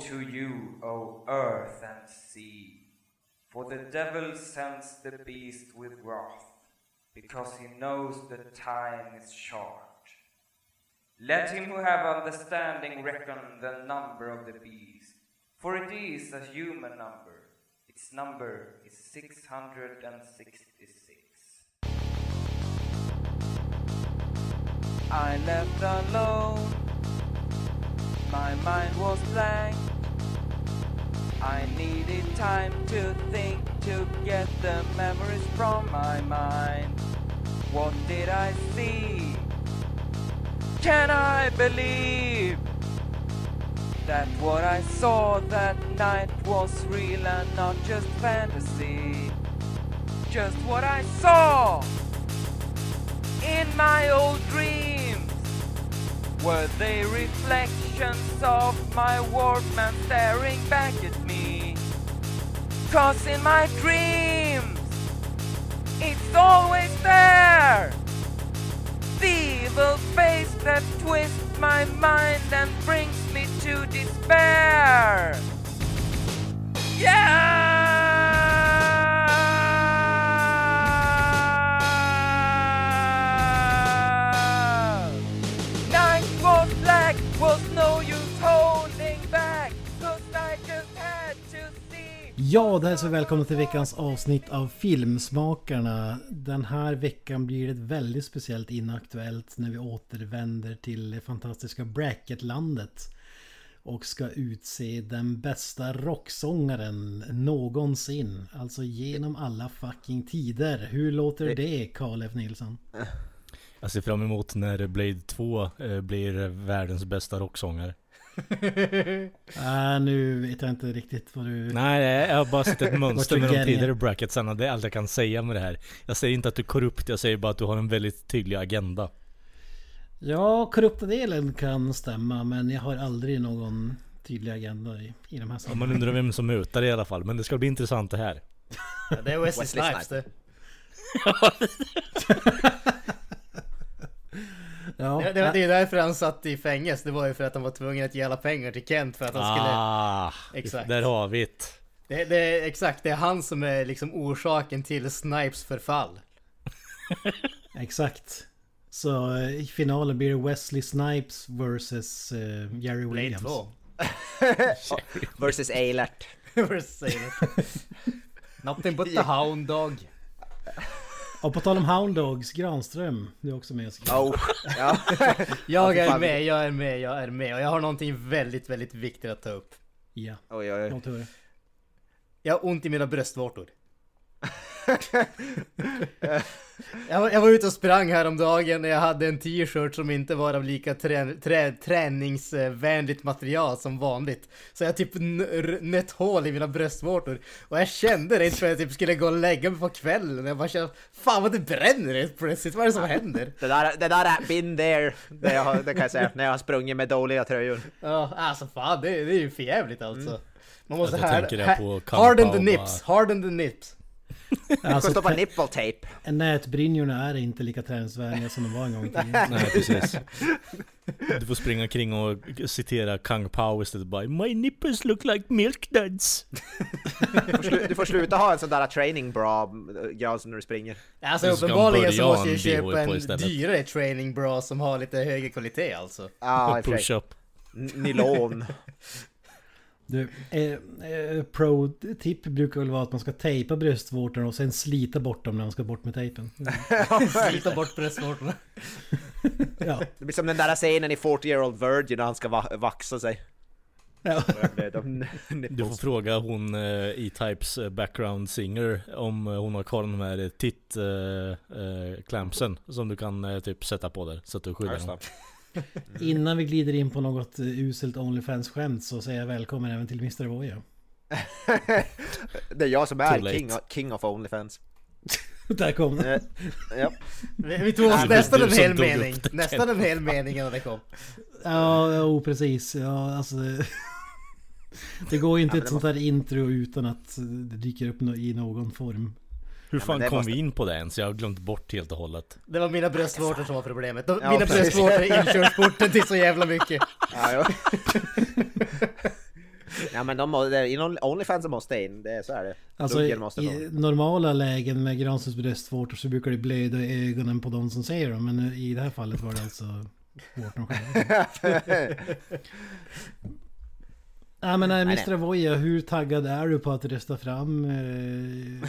To you, O earth and sea, for the devil sends the beast with wrath, because he knows the time is short. Let him who have understanding reckon the number of the beast, for it is a human number. Its number is 666. I left alone. My mind was blank. I needed time to think to get the memories from my mind. What did I see? Can I believe that what I saw that night was real and not just fantasy? Just what I saw in my old dreams. Were they reflections of my workman staring back at me? Cause in my dreams, it's always there. The evil face that twists my mind and brings me to despair. Yeah! Ja, det här är så välkomna till veckans avsnitt av Filmsmakarna. Den här veckan blir det väldigt speciellt inaktuellt när vi återvänder till det fantastiska Bracketlandet. Och ska utse den bästa rocksångaren någonsin. Alltså genom alla fucking tider. Hur låter det Carl F Nilsson? Jag ser fram emot när Blade 2 eh, blir världens bästa rocksångare. Äh, nu vet jag inte riktigt vad du... Nej, jag har bara sett ett mönster med de tidigare bracketsarna. Det är allt jag kan säga med det här. Jag säger inte att du är korrupt, jag säger bara att du har en väldigt tydlig agenda. Ja, korrupta delen kan stämma men jag har aldrig någon tydlig agenda i, i de här Ja, sammanhangen. man undrar vem som mutar i alla fall. Men det ska bli intressant det här. Ja, det är Wesley, Wesley Snipes det. Ja, Det, det, det är därför han satt i fängelse. Det var ju för att han var tvungen att ge alla pengar till Kent för att han skulle... Ah, Exakt. där har vi det. Det, det är exakt, det är han som är liksom orsaken till Snipes förfall. Exakt. Så eh, i finalen blir det Wesley Snipes versus eh, Jerry Blade Williams. 2. Versus Eilert. Säger du? Nothing but the hound dog. Och på tal om Hound Dogs, Granström, du är också med. Oh, ja. Jag är med, jag är med, jag är med. Och jag har någonting väldigt, väldigt viktigt att ta upp. Ja, Oj, oj, oj. Jag har ont i mina bröstvårtor. jag, var, jag var ute och sprang häromdagen och jag hade en t-shirt som inte var av lika trä, trä, träningsvänligt material som vanligt. Så jag typ nött hål i mina bröstvårtor. Och jag kände det inte för att jag typ skulle gå och lägga mig på kvällen. Jag bara kände, fan vad det bränner helt plötsligt, vad är det som händer? Det där, det där är been there. Det, jag, har- det kan jag säga. När jag har sprungit med dåliga tröjor. Ja, alltså fan det, det är ju förjävligt alltså. Man måste här, här harden the nips, harden the nips. Alltså, stoppa nipple tape. nätbrynjorna är inte lika träningsvänliga som de var en gång i tiden. Nej, precis. Du får springa kring och citera Kung Pao istället bara My nipples look like milk duds. Du du får sluta ha en sån där training bra Jansson när du springer. Alltså uppenbarligen så måste jag köpa en dyrare training bra som har lite högre kvalitet alltså. Sig. Push-up. Nylon. Du, eh, eh, pro-tip brukar väl vara att man ska tejpa bröstvårtorna och sen slita bort dem när man ska bort med tejpen. Slita bort bröstvårtorna. Ja, Det blir som den där scenen i 40 year old virgin när han ska va vaxa sig. ja. Du får fråga hon eh, E-Types eh, background singer om eh, hon har kvar de här titt eh, eh, clampsen som du kan eh, typ sätta på där så att du skyddar dem. Innan vi glider in på något uselt Onlyfans-skämt så säger jag välkommen även till Mr. Voja. Det är jag som är king, king of Onlyfans. Där kom det. Eh, ja. Vi, tog oss nästan en hel mening. Nästan en hel mening innan det kom. Ja, jo precis. Ja, alltså... det- går ju inte Ja, ett sånt här intro utan att det dyker upp i någon form. Hur Ja, fan det kom måste- vi in på det ens? Jag har glömt bort helt och hållet. Det var mina bröstvårtor som var problemet. De, Ja, mina precis. bröstvårtor är inkörsporten till så jävla mycket. Ja, ja. Ja men de må, det, inom Onlyfans måste in, det, så är det. Alltså Luggen i, måste normala lägen med Granströms bröstvårtor så brukar det blöda i ögonen på de som ser dem. Men i det här fallet var det alltså vårtorna själva. Nej men nej, Nej, Mr. Avoya, hur taggad är du på att rösta fram eh,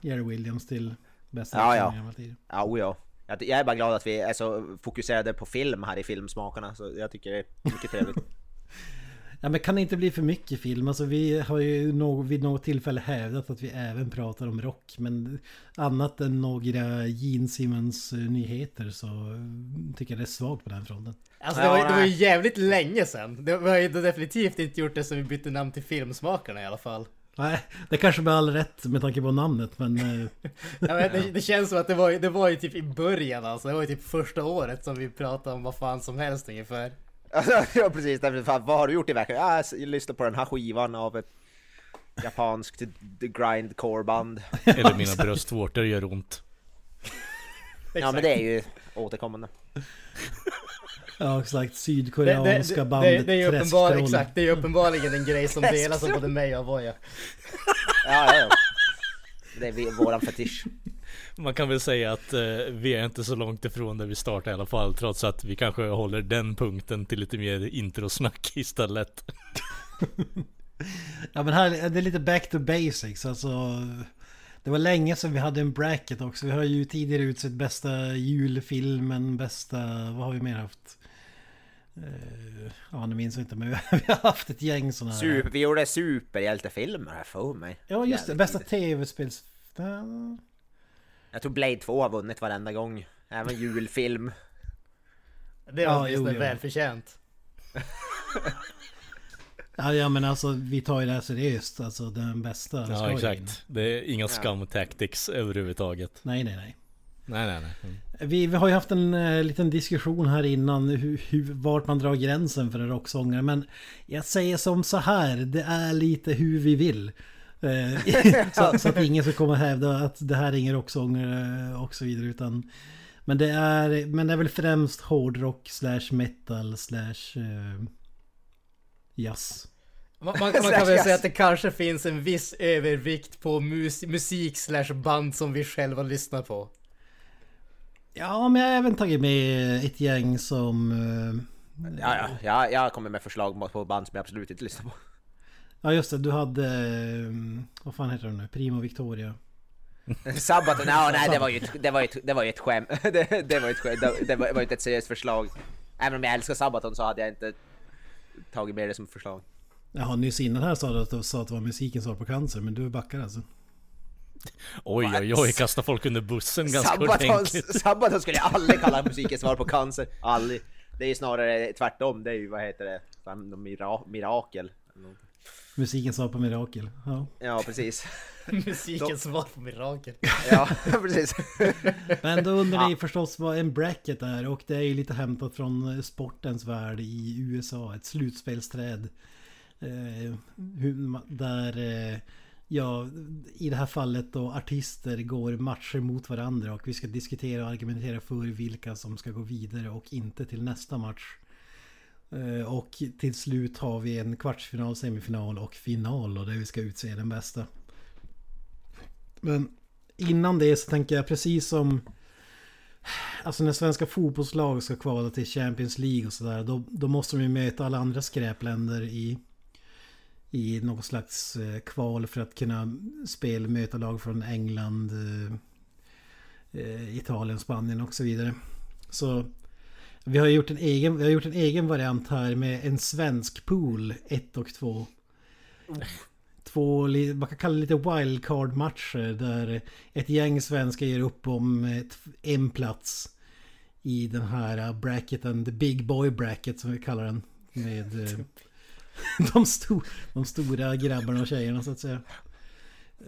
Jerry Williams till bästa Ja, ja. genom tider? Ja, oh ja. Jag, jag är bara glad att vi är så fokuserade på film här i Filmsmakarna, så jag tycker det är mycket trevligt. Ja men kan det inte bli för mycket film? Alltså vi har ju någ- vid något tillfälle hävdat att vi även pratar om rock. Men annat än några Gene Simmons eh, nyheter så tycker jag det är svagt på den fronten. Alltså det var, det var ju jävligt länge sedan. Det, vi har ju definitivt inte gjort det sen vi bytte namn till Filmsmakarna i alla fall. Nej, det kanske med all rätt med tanke på namnet men... eh, Ja, men det, det känns som att det var, ju- det var ju typ i början alltså. Det var ju typ första året som vi pratade om vad fan som helst ungefär. ja precis, därför, fan, vad har du gjort i veckan? Ja, jag lyssnade på den här skivan av ett japanskt grindcore-band. Eller mina bröstvårtor gör ont. Ja men det är ju återkommande. Ja exakt, det, det, sydkoreanska det, bandet det, det är ju uppenbar, exakt, det är uppenbarligen en grej som delas av både mig och Avoya. Ja, ja, ja. Det är våran fetisch. Man kan väl säga att eh, vi är inte så långt ifrån där vi startade i alla fall. Trots att vi kanske håller den punkten till lite mer introsnack istället. Ja men här det är lite back to basics alltså. Det var länge sedan vi hade en bracket också. Vi har ju tidigare utsett bästa julfilmen, bästa... Vad har vi mer haft? Eh, Ja, nu minns jag inte men vi har haft ett gäng sådana här. Super, vi gjorde superhjältefilmer här för mig. Ja just det, bästa tv-spels... Jag tror Blade 2 har vunnit varenda gång. Även julfilm. Det är Ja, åtminstone jo, jo. välförtjänt. Ja, ja men alltså vi tar ju det här seriöst. Alltså den bästa. Ja ju exakt. Det är inga scum tactics överhuvudtaget. Nej, nej, nej. Nej nej nej. Mm. Vi, vi har ju haft en eh, liten diskussion här innan hur, hur, vart man drar gränsen för en rocksångare. Men jag säger som så här, det är lite hur vi vill. Eh, så, så att ingen ska komma och hävda att det här är ingen rocksångare och så vidare. Utan, men, det är, men det är väl främst hårdrock slash metal slash eh, jazz. Man, man, man kan väl säga att det kanske finns en viss övervikt på mus, musik slash band som vi själva lyssnar på. Ja, men jag har även tagit med ett gäng som... eh, Ja, ja, ja, jag kommer med förslag på band som jag absolut inte lyssnar på. Ja just det, du hade... eh, Vad fan heter de nu? Primo Victoria. Sabaton, ja, nej det var ju ett, det var ju ett, det var ett skämt. Det, det var ju ett skämt, det, var, ju inte ett seriöst förslag. Även om jag älskar Sabaton så hade jag inte tagit med det som förslag. Jaha, nyss innan här sa du att, du sa att det var musiken svar på cancer, men du backar alltså? Oj oj oj, kasta folk under bussen ganska Sabaton, ordentligt. Sabaton skulle jag aldrig kalla musikens svar på cancer. Aldrig. Det är ju snarare tvärtom. Det är ju, vad heter det, mira, mirakel. Musiken svar på mirakel. Ja. Ja, precis. Musikens svar på mirakel. Ja, precis. Men då undrar ni förstås vad en bracket är och det är ju lite hämtat från sportens värld i USA. Ett slutspelsträd. Eh, där, eh, ja, i det här fallet då artister går matcher mot varandra och vi ska diskutera och argumentera för vilka som ska gå vidare och inte till nästa match. Eh, och till slut har vi en kvartsfinal, semifinal och final och där vi ska utse den bästa. Men innan det så tänker jag precis som Alltså när svenska fotbollslag ska kvala till Champions League och sådär då, då måste de ju möta alla andra skräpländer i i något slags eh, kval för att kunna spela möta lag från England eh, eh, Italien, Spanien och så vidare. Så vi har gjort en egen, vi har gjort en egen variant här med en svensk pool 1 och 2. Två, man kan kalla det lite wildcard-matcher där ett gäng svenskar ger upp om en plats i den här bracketen, the big boy bracket som vi kallar den. Med de, sto, de stora grabbarna och tjejerna så att säga.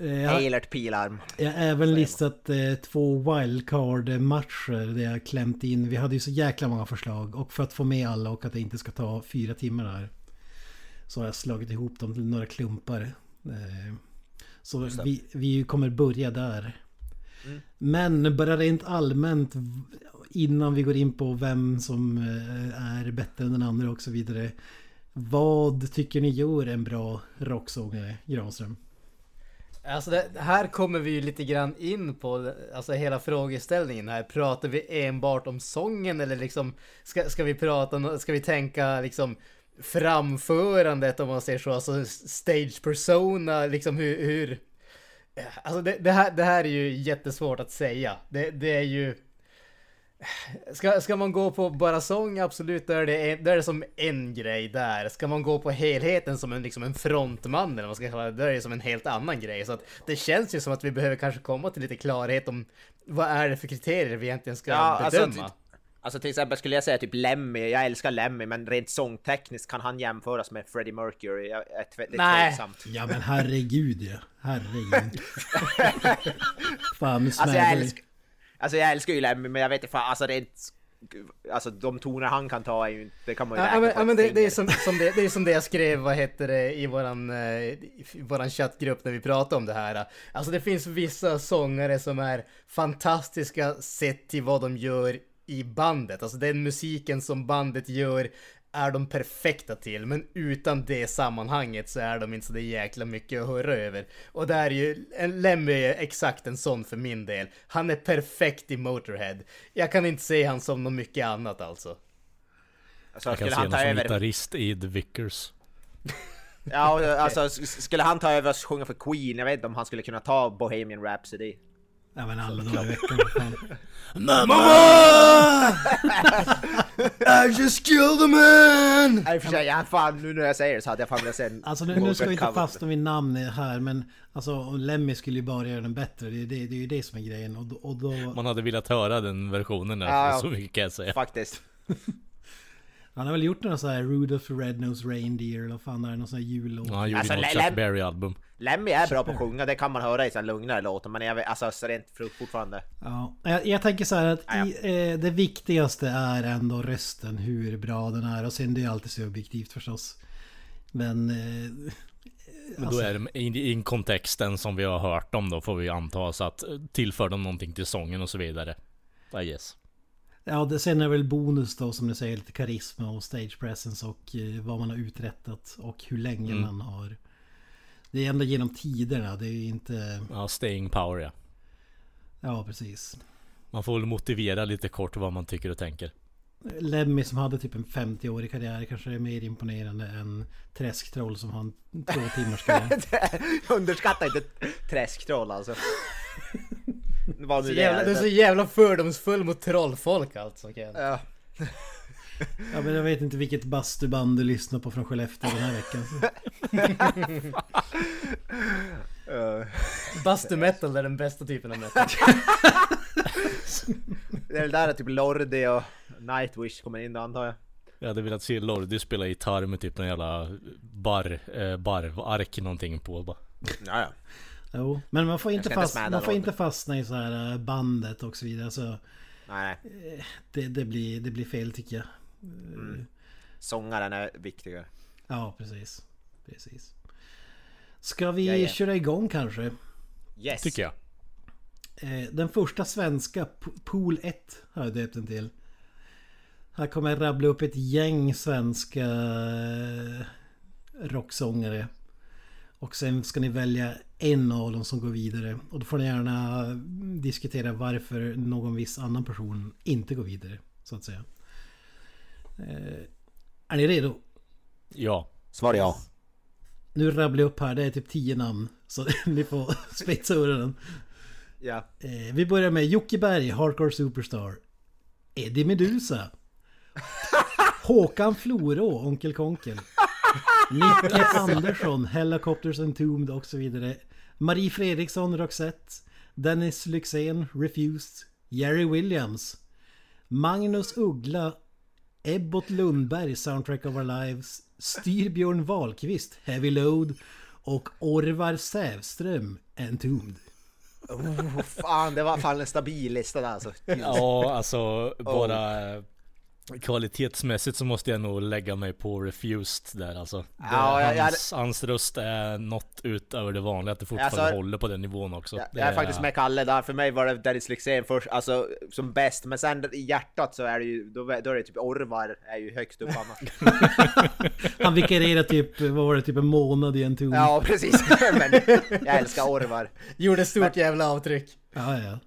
Eh, Jag, Eilert Pilarm. jag har även listat eh, två wildcard-matcher där jag klämt in. Vi hade ju så jäkla många förslag och för att få med alla och att det inte ska ta fyra timmar här. Så har jag slagit ihop dem till några klumpar. Eh, Så vi, vi kommer börja där. Mm. Men bara rent allmänt innan vi går in på vem som eh, är bättre än den andra och så vidare. Vad tycker ni gör en bra rocksångare, Granström? Alltså det, här kommer vi ju lite grann in på alltså hela frågeställningen här. Pratar vi enbart om sången eller liksom ska, ska vi prata, ska vi tänka liksom framförandet om man säger så, alltså stage persona, liksom hur, hur Alltså det, det, här, det här är ju jättesvårt att säga. Det, det är ju Ska, ska man gå på bara sång, absolut, då är, det, då är det som en grej där. Ska man gå på helheten som en, liksom en frontman eller vad man ska kalla det, då är det som en helt annan grej. Så att det känns ju som att vi behöver kanske komma till lite klarhet om vad är det för kriterier vi egentligen ska Ja, bedöma. alltså, Alltså till exempel skulle jag säga typ Lemmy, jag älskar Lemmy men rent sångtekniskt kan han jämföras med Freddie Mercury? Jag det är Nej. tveksamt. Ja men herregud ja. Herregud. Fan nu Alltså jag, älskar, alltså jag älskar ju Lemmy men jag vet inte fan, alltså rent... Alltså de toner han kan ta är ju det kan man ju Ja, men, ja, men det, det, är som, som det, det är som det jag skrev, vad heter det, i våran, eh, i våran chattgrupp när vi pratade om det här. Alltså det finns vissa sångare som är fantastiska sett till vad de gör i bandet. Alltså den musiken som bandet gör är de perfekta till, men utan det sammanhanget så är de inte så det jäkla mycket att höra över. Och det är ju, en Lemmy är exakt en sån för min del. Han är perfekt i Motorhead. Jag kan inte se han som något mycket annat alltså. Alltså, Jag kan skulle se han honom ta som över... gitarrist i The Vickers. Ja, alltså skulle han ta över och sjunga för Queen, jag vet inte om han skulle kunna ta Bohemian Rhapsody. Ja men alla dagar i veckan fan. I just killed a man! Nej, i och för sig, ja, fan nu när jag säger det så hade jag fan velat se Alltså nu, nu ska vi inte fastna vid namn här men Alltså Lemmy skulle ju bara göra den bättre. Det, är- det, det är ju det som är grejen. Och, då- och då... Man hade velat höra den versionen, Ja, ja. så mycket kan jag säga. Faktiskt. Han har väl gjort några så här Rudolph the Red-Nosed Reindeer eller vad fan är det? Någon sån här jullåt. Ja, han gjorde Alltså, något Chuck Berry-album. Lemmy är bra på att sjunga, det kan man höra i sina lugnare låtar, men jag vet, alltså så rent fort- fortfarande. Ja, jag, jag tänker så här att Ja, i, eh, det viktigaste är ändå rösten, hur bra den är. Och sen det är alltid subjektivt förstås. Men... Eh, Men Alltså- då är det i, i kontexten som vi har hört om då får vi anta så att eh, tillför de någonting till sången och så vidare. I guess. ja, det, sen är väl bonus då som du säger lite karisma och stage presence och eh, vad man har uträttat och hur länge Mm. man har... Det är ändå genom tiderna, det är ju inte... Ja, staying power ja. Ja, precis. Man får väl motivera lite kort vad man tycker och tänker. Lemmy som hade typ en 50-årig karriär kanske är mer imponerande än Träsktroll som har en två timmars karriär. Underskatta inte träsktroll alltså. Vad Så nu det jävla, du är så är. jävla fördomsfull mot trollfolk alltså Ken. Ja. Ja men jag vet inte vilket bastuband du lyssnar på från Skellefteå den här veckan. Bastu metal är den bästa typen av metal. det är väl där typ Lordi och Nightwish kommer in då antar jag. Jag hade velat se Lordi spela gitarr med typ en jävla bar, eh, barvark någonting på bara. Ja, ja. Jo, men man får inte, fast, man får inte fastna i så här äh, bandet och så vidare. Så Nej, det, det, blir, det blir fel tycker jag. Sångaren är viktigare. Ja, precis. Precis. Ska vi Ja, ja. köra igång kanske? Yes. Tycker jag. Eh, Den första svenska, Pool 1 har jag döpt den till. Här kommer jag rabbla upp ett gäng svenska eh, rocksångare. Och sen ska ni välja en av dem som går vidare. Och då får ni gärna diskutera varför någon viss annan person inte går vidare. Så att säga. Eh, Är ni redo? Ja. Svar ja. Nu rabblar jag upp här, det är typ 10 namn. Så ni får spetsa öronen. Ja. Eh, vi börjar med Jocke Berg, Hardcore Superstar. Eddie Medusa. Håkan Florå, Onkel Konkel. Nicke Andersson, Helicopters Entombed och så vidare. Marie Fredriksson, Roxette. Dennis Lyxzén, Refused. Jerry Williams. Magnus Uggla. Ebbot Lundberg, Soundtrack of Our Lives. Styrbjörn Wahlqvist, Heavy Load. Och Orvar Sävström, Entombed. Oh, fan, det var fan en stabil lista där alltså. Ja, alltså bara... Kvalitetsmässigt så måste jag nog lägga mig på Refused där alltså. Det, Ja, jag- jag hans, hans röst är något utöver det vanliga, att det fortfarande Alltså, håller på den nivån också. Jag, Det jag är faktiskt med Kalle där, för mig var det Dennis Lyxzén först, alltså som bäst, men sen i hjärtat så är det ju, då, då är det typ Orvar är ju högst upp annars. Han vikarierade typ, vad var det, typ en månad i en ton. Ja precis, men jag älskar Orvar. Gjorde stort jävla avtryck. ja. ja.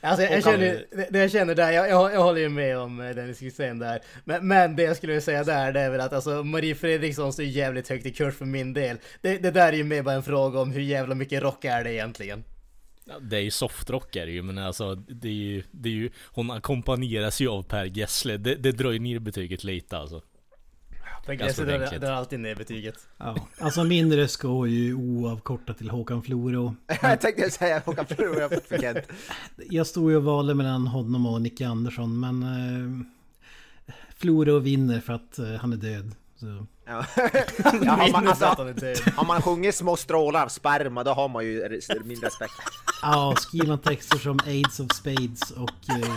Alltså jag, känner, det, jag känner där, jag, jag, jag håller ju med om eh, Dennis Hysén där. Men, men det jag skulle säga där, det är väl att alltså Marie Fredriksson står jävligt högt i kurs för min del. Det, det där är ju mer bara en fråga om hur jävla mycket rock är det egentligen. Ja, Det är ju softrock är det ju, men alltså det är ju, det är ju Hon ackompanjeras ju av Per Gessle, det, det drar ju ner betyget lite alltså. Ganska Gessle drar, drar alltid ner betyget. ja. Alltså min röst går ju oavkortat till Håkan Floro. jag tänkte säga Håkan Flora för Kent. Jag stod ju och valde mellan honom och Nicke Andersson men... Eh, Floro vinner för att eh, han är död. Så. Ja. Ja, har, man, alltså, är död. har man sjungit små strålar av sperma då har man ju min respekt. Ja, skriver man texter som Aids of Spades och... Eh,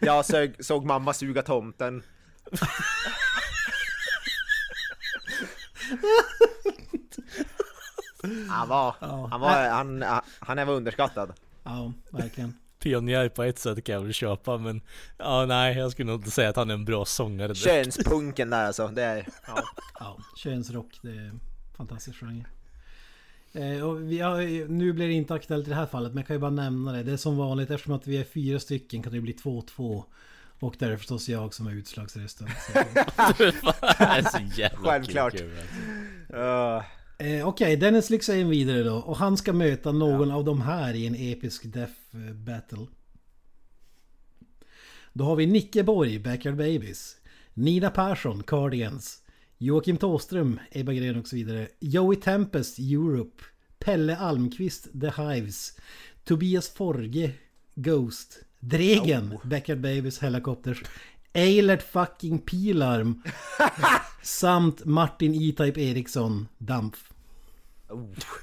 Jag såg, såg mamma suga tomten. Han var, han var, han, han är väl underskattad. ja, verkligen. Pionjär på ett sätt kan jag väl köpa, men ja, nej, jag skulle nog inte säga att han är en bra sångare. direkt. Könspunken där alltså, det är... Ja. Ja, könsrock, det är fantastisk genre. Eh, och vi har, nu blir det inte aktuellt i det här fallet, men jag kan ju bara nämna det. Det är som vanligt, eftersom att vi är fyra stycken kan det bli 2-2. Och där är förstås jag som är utslagsrösten. Så, det är så jävla Självklart. kul, alltså. Eh, Okej, Dennis Lyxzén vidare då. Och han ska möta någon av de här i en episk death eh, battle. Då har vi Nicke Borg, Backyard Babies. Nina Persson, Cardigans. Joakim Tåström, Ebba Grön och så vidare. Joey Tempest, Europe. Pelle Almqvist, The Hives. Tobias Forge, Ghost. Dregen, Backyard Babies, Helicopters. Eilert fucking Pilarm. samt Martin E-Type Eriksson, Dampf.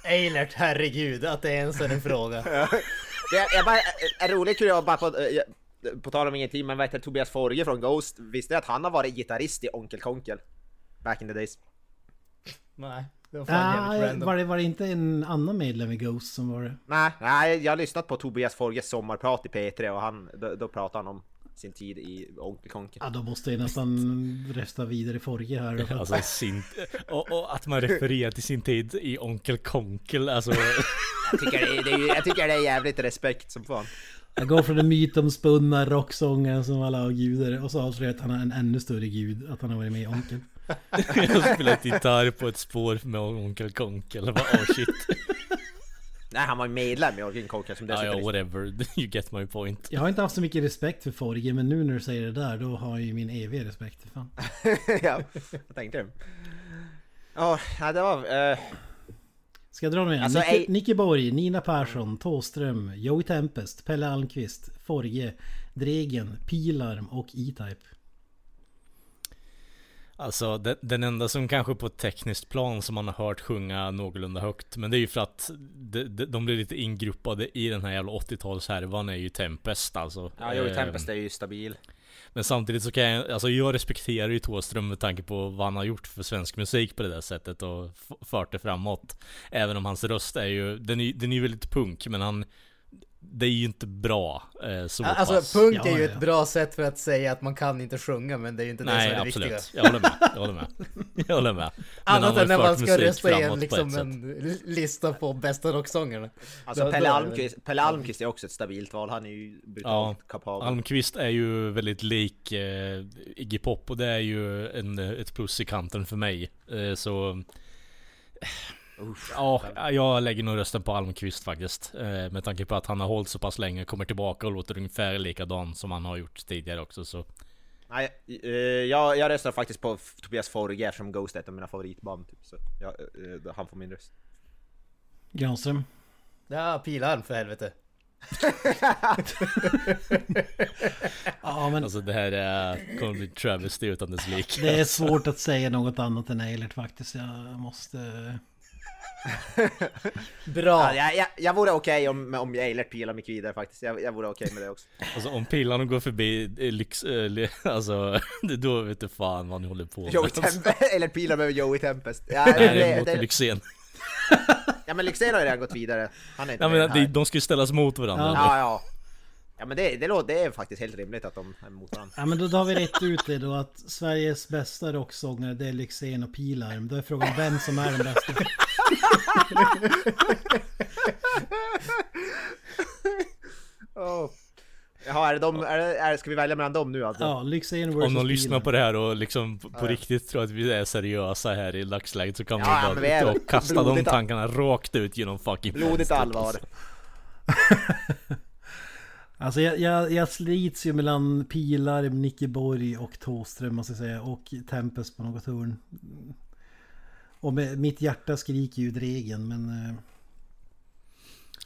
Eilert, herregud, att det ens är en fråga. det är, jag bara, är roligt kul jag bara på, eh, på tal om ingenting, men vet du, Tobias Forge från Ghost, visste du att han har varit gitarrist i Onkel Konkel? Back in the days. Nej, det var fan jävligt Ah, random. var, det, var det inte en annan medlem i Ghost som var det? Nej, nej, jag har lyssnat på Tobias Forges sommarprat i P3 och han, då, då pratar han om sin tid i Onkel Konkel. Ja, då måste jag nästan rösta vidare Forge här. då, Alltså sin, och, och att man refererar till sin tid i Onkel Konkel, alltså Jag tycker det, är- det är, jag tycker det är jävligt respekt som fan. Jag går från den mytomspunna rocksångaren som alla avgudar och så avslöjar att han har en ännu större gud, att han har varit med i Onkel. Jag har spelat gitarr på ett spår med Onkel Konkel, jag bara oh shit Nej, han var ju medlem i Onkel Konkel som Ja, ja, dessutom... whatever, you get my point Jag har inte haft så mycket respekt för Forge, men nu när du säger det där, då har jag ju min eviga respekt. Fan. ja, jag tänkte det. Ja, nej, det var... eh, Ska jag dra dem igen? Alltså, Nicke, ej- Nicke Borg, Nina Persson, Tåström, Joey Tempest, Pelle Almqvist, Forge, Dregen, Pilarm och E-Type. Alltså den, den enda som kanske på ett tekniskt plan som man har hört sjunga någorlunda högt Men det är ju för att de, de, de blir lite ingruppade i den här jävla 80-talshärvan är ju Tempest alltså. Ja, Joey Eh, Tempest är ju stabil. Men samtidigt så kan jag, alltså jag respekterar ju Thåström med tanke på vad han har gjort för svensk musik på det där sättet och fört det framåt. Även om hans röst är ju, den är, den är ju väldigt punk men han Det är ju inte bra eh, så pass Alltså punk Ja, är ju ja. ett bra sätt för att säga att man kan inte sjunga men det är ju inte det Nej som är det absolut, viktiga. jag håller med, jag håller med Jag håller med Annat än när man ska rösta i en, framåt på liksom en lista på bästa rocksångerna. Alltså Pelle, Almqvist, Pelle Almqvist är också ett stabilt val, han är ju brutalt kapabel. Almqvist är ju väldigt lik eh, Iggy Pop och det är ju en, ett plus i kanten för mig. Eh, så... Ja, jag lägger nog rösten på Almqvist faktiskt. Eh, med tanke på att han har hållit så pass länge, kommer tillbaka och låter ungefär likadan som han har gjort tidigare också så... Nej, eh, jag, jag röstar faktiskt på Tobias Forge eftersom Ghost är ett av mina favoritband. Typ, så jag, eh, han får min röst. Granström. Ja, pilarm för helvete. Ja, men Alltså det här är, kommer bli travesty utan dess like. det är svårt att säga något annat än Eilert faktiskt. Jag måste... Bra! Ja, jag, jag, jag vore okej om, om Eilert Pilar gick vidare faktiskt. Jag, jag vore okej med det också. Alltså om pilarna går förbi eh, lyx, eh, alltså då vet du fan vad ni håller på med. Joey Tempest, Eilert Pilar med Joey Tempest. Ja, Nej, det det, det, Lyxzén. ja men Lyxzén har ju redan gått vidare. Han är inte Ja, med men de, de ska ju ställas mot varandra. Ja. Ja, ja. Ja men det, det, låter, det är faktiskt helt rimligt att de är mot varandra. Ja men då, då har vi rätt ut det då att Sveriges bästa rocksångare det är Lyxzén och Pilarm. Då är frågan vem som är den bästa. Oh. Jaha, är det de, är det, är, ska vi välja mellan dem nu alltså? Ja, Lyxzén versus Om någon lyssnar på det här och liksom på, Ja, ja. riktigt tror att vi är seriösa här i dagsläget så kan Ja, vi ja, bara är och kasta de tankarna rakt ut genom fucking Blodigt fönstret, allvar. alltså. Alltså jag, jag, jag slits ju mellan Pilarm, Nickeborg och Thåström måste jag säga. Och Tempest på något hörn. Och med, mitt hjärta skriker ju Dregen men... eh,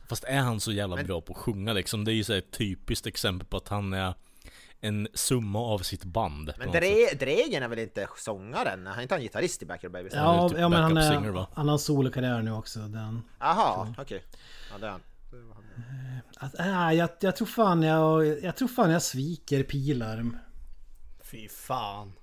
Fast är han så jävla Men- bra på att sjunga liksom? Det är ju så här ett typiskt exempel på att han är en summa av sitt band. Men. Dre, Dregen är väl inte sångaren? Han är inte han gitarrist i Backyard Babies? är Ja, typ ja men han, är, singer, va? han har en solokarriär nu också. Den. Jaha, okej. Ja, det är han. Att, äh, jag, jag tror fan jag, jag tror fan jag sviker Pilarm. Fy fan.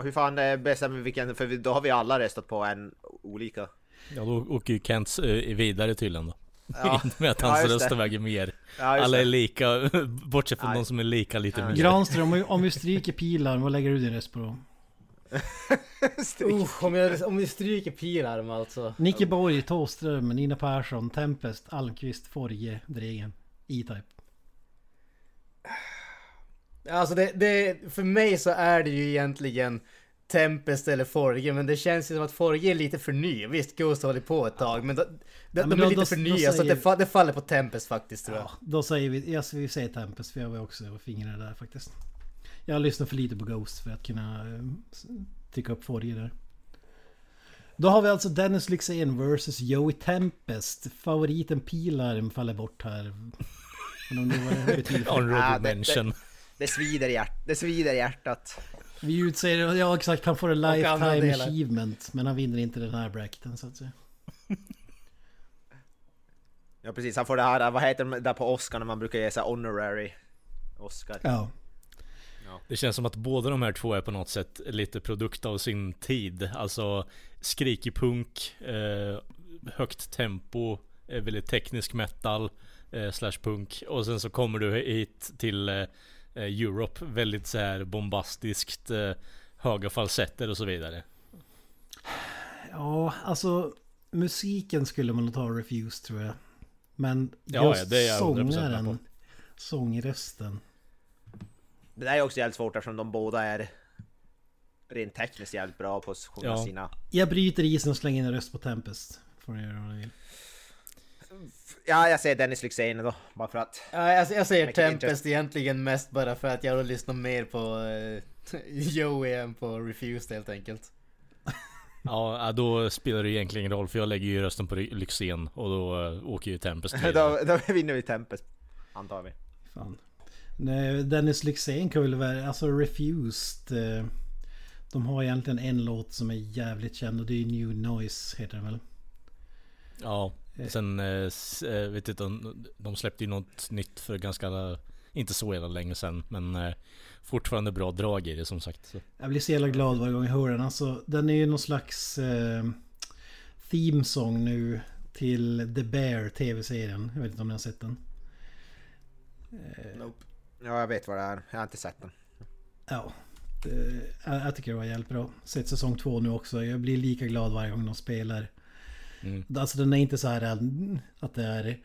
Och hur fan eh, bestämmer vi vilken, för då har vi alla röstat på en olika. Ja då åker ju Kent eh, vidare tydligen då. Ja, med att Ja, hans just röst det. väger mer. ja Alla är lika, bortsett från de som är lika lite Ja. mer. Granström, om vi, om vi stryker Pilarm, vad lägger du din röst på då? Uh, om, jag, om vi stryker Pilarm alltså. Nicke Borg, Thåström, Nina Persson, Tempest, Almqvist, Forge, Dregen, E-Type. Alltså det, det, för mig så är det ju egentligen Tempest eller Forge, men det känns ju som att Forge är lite för ny. Visst, Ghost har hållit på ett tag, men, då, de, men de då- är lite då- för nya så det, det faller på Tempest faktiskt tror jag. Ja, då säger vi, ja, så vi säger Tempest för jag var också fingrarna där faktiskt. Jag har lyssnat för lite på Ghost för att kunna eh, tycka upp Forge där. Då har vi alltså Dennis Lyxzén vs Joey Tempest. Favoriten Pilarm faller bort här. Men om det var det betyder för- Honorable Ja, mention. Det svider i hjärt, det svider i hjärtat. Vi utser, ja exakt, han får en lifetime achievement. Men han vinner inte den här bracketen så att säga. Ja precis, han får det här, vad heter det där på Oscar när man brukar ge sig honorary Oscar? Ja. Det känns som att båda de här två är på något sätt lite produkt av sin tid. Alltså skrikig punk, eh, högt tempo, eh, väldigt teknisk metal, eh, slash punk. Och sen så kommer du hit till eh, Europe, väldigt så här bombastiskt, eh, höga falsetter och så vidare. Ja, alltså musiken skulle man nog ta Refuse tror jag. Men Ja, just ja, det är jag 100% med sångaren, på. sångrösten. Det där är också jävligt svårt eftersom de båda är rent tekniskt jävligt bra på att sjunga Ja. sina... Jag bryter isen och slänger in en röst på Tempest. Får ni göra vad ni vill. Ja, jag säger Dennis Lyxzén då, bara för att... Ja, jag, jag säger Tempest egentligen mest bara för att jag har lyssnat mer på uh, Joey än på Refused helt enkelt. Ja, då spelar det egentligen ingen roll för jag lägger ju rösten på Lyxzén och då eh, åker ju Tempest då, då vinner vi Tempest, antar vi. Fan. Nej, Dennis Lyxzén kan väl vara, alltså Refused. eh, De har egentligen en låt som är jävligt känd och det är New Noise heter den väl. Ja, sen eh, eh, vet inte, de, de släppte ju något nytt för ganska, inte så jävla länge sedan men eh, fortfarande bra drag i det som sagt. Så. Jag blir så jävla glad varje gång jag hör den. Alltså, den är ju någon slags eh, themesång nu till The Bear TV-serien. Jag vet inte om ni har sett den. Ja, jag vet vad det är. Jag har inte sett den. Ja. Det, jag, jag tycker det var jävligt bra. Sett säsong två nu också. Jag blir lika glad varje gång de spelar. Mm. Alltså den är inte så här eh, att det är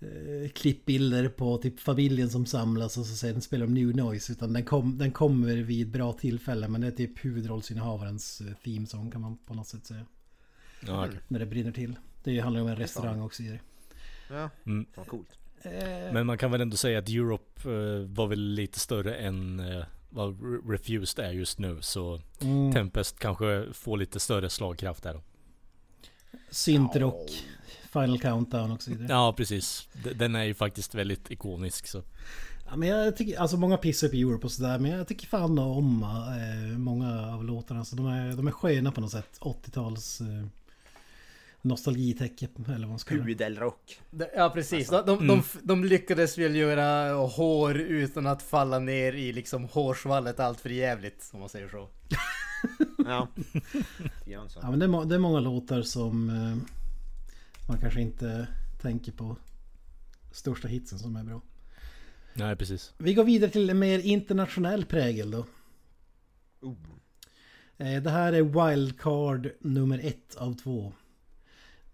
eh, klippbilder på typ familjen som samlas och så sen spelar de New Noise. Utan den, kom, den kommer vid bra tillfällen. Men det är typ huvudrollsinnehavarens eh, themesång kan man på något sätt säga. Ja, okej. När det brinner till. Det handlar om en restaurang också i det. Ja, mm. vad coolt. Eh, Men man kan väl ändå säga att Europe var väl lite större än vad Re- Refused är just nu. Så mm, Tempest kanske får lite större slagkraft där Syntrock, Final Countdown och så vidare. Ja, precis. Den är ju faktiskt väldigt ikonisk så. Ja, men jag tycker, alltså många pissar på Europe och sådär. Men jag tycker fan om eh, många av låtarna. Så de, är, de är sköna på något sätt. 80-tals... Eh, nostalgitäcke eller vad man ska kalla det. Pudelrock. Ja precis, de, de, de, de lyckades väl göra hår utan att falla ner i liksom hårsvallet allt för jävligt om man säger så. Ja. Ja, men det, är, det är många låtar som eh, man kanske inte tänker på största hitsen som är bra. Nej, precis. Vi går vidare till en mer internationell prägel då. Eh, Det här är Wildcard nummer ett av två.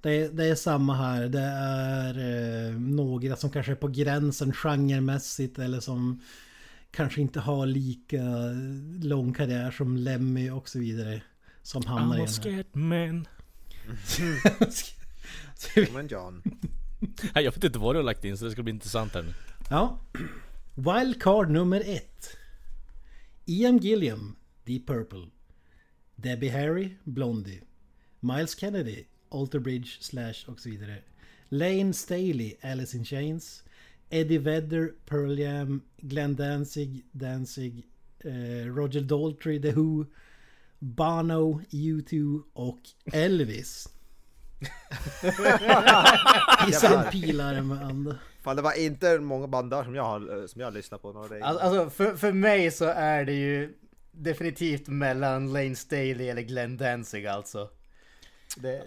Det är, det är samma här. Det är eh, några som kanske är på gränsen genremässigt eller som kanske inte har lika lång karriär som Lemmy och så vidare. Som hamnar i I'm a den här. scared man. Men John. Nej, jag vet inte vad du har lagt in så det ska bli intressant här nu. Ja. Wildcard nummer ett. Ian Gilliam, Deep Purple. Debbie Harry, Blondie. Miles Kennedy, Alter Bridge, Slash och så vidare. Lane Staley, Alice in Chains. Eddie Vedder, Pearl Jam. Glenn Danzig, Danzig. Eh, Roger Daltrey, The Who. Bono, U2 och Elvis. I sin pilarmband. Fan det var inte många band där som jag har, som jag har lyssnat på. Några Alltså, alltså för, för mig så är det ju definitivt mellan Lane Staley eller Glenn Danzig alltså. Det,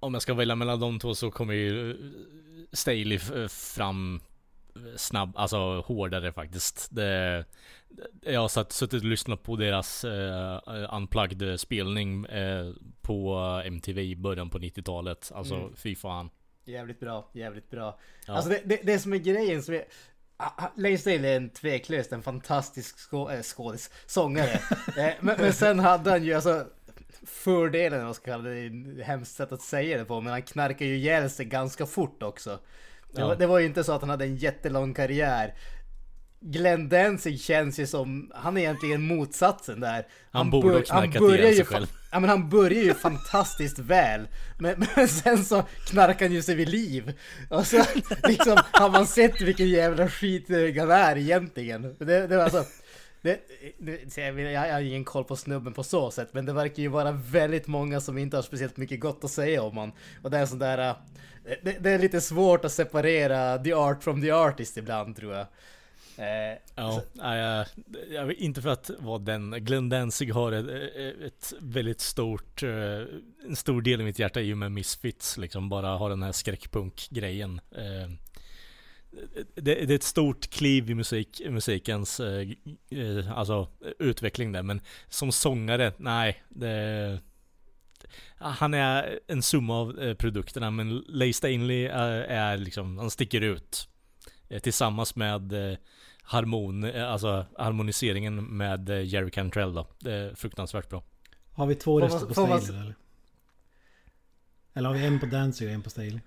Om jag ska välja mellan de två så kommer ju eh, Staley fram eh, snabb, alltså hårdare faktiskt. Det, jag har satt, suttit och lyssnat på deras uh, unplugged spelning eh, på MTV i början på 90-talet. Alltså Mm. fy fan. jävligt bra, jävligt bra. Ja. Alltså det, det, det som är grejen som är... Ah, ah, Lane Staley är en tveklöst en fantastisk skå, äh, skådis, sångare. eh, men, men sen hade han ju alltså fördelen, vad ska kalla det, hemskt sätt att säga det på, men han knarkar ju ihjäl sig ganska fort också. Det, Ja. var, det var ju inte så att han hade en jättelång karriär. Glenn Danzig känns ju som, han är egentligen motsatsen där. Han borde ha bör- knarkat börjar ju fa-. Ja men han börjar ju fantastiskt väl. Men, men sen så knarkar han ju sig vid liv. Och så liksom har man sett vilken jävla skit han är egentligen. Det, det var alltså... Det, det, jag, har ingen koll på snubben på så sätt men det verkar ju vara väldigt många som inte har speciellt mycket gott att säga om han. Och det är sån där... Det, det är lite svårt att separera the art from the artist ibland tror jag. Eh, Ja, jag, jag inte för att vara den. Glenn Danzig har ett, ett väldigt stort, eh, en stor del i mitt hjärta i och med Misfits liksom. Bara ha den här skräckpunk-grejen. Eh, Det, det är ett stort kliv i musik, musikens eh, alltså, utveckling där. Men som sångare, nej. Det, han är en summa av eh, produkterna men Leigh Stanley är, är liksom, han sticker ut. Eh, Tillsammans med eh, harmon, eh, alltså harmoniseringen med eh, Jerry Cantrell då. Det är fruktansvärt bra. Har vi två röster på Staley eller? Eller har vi en på Danzig och en på Staley?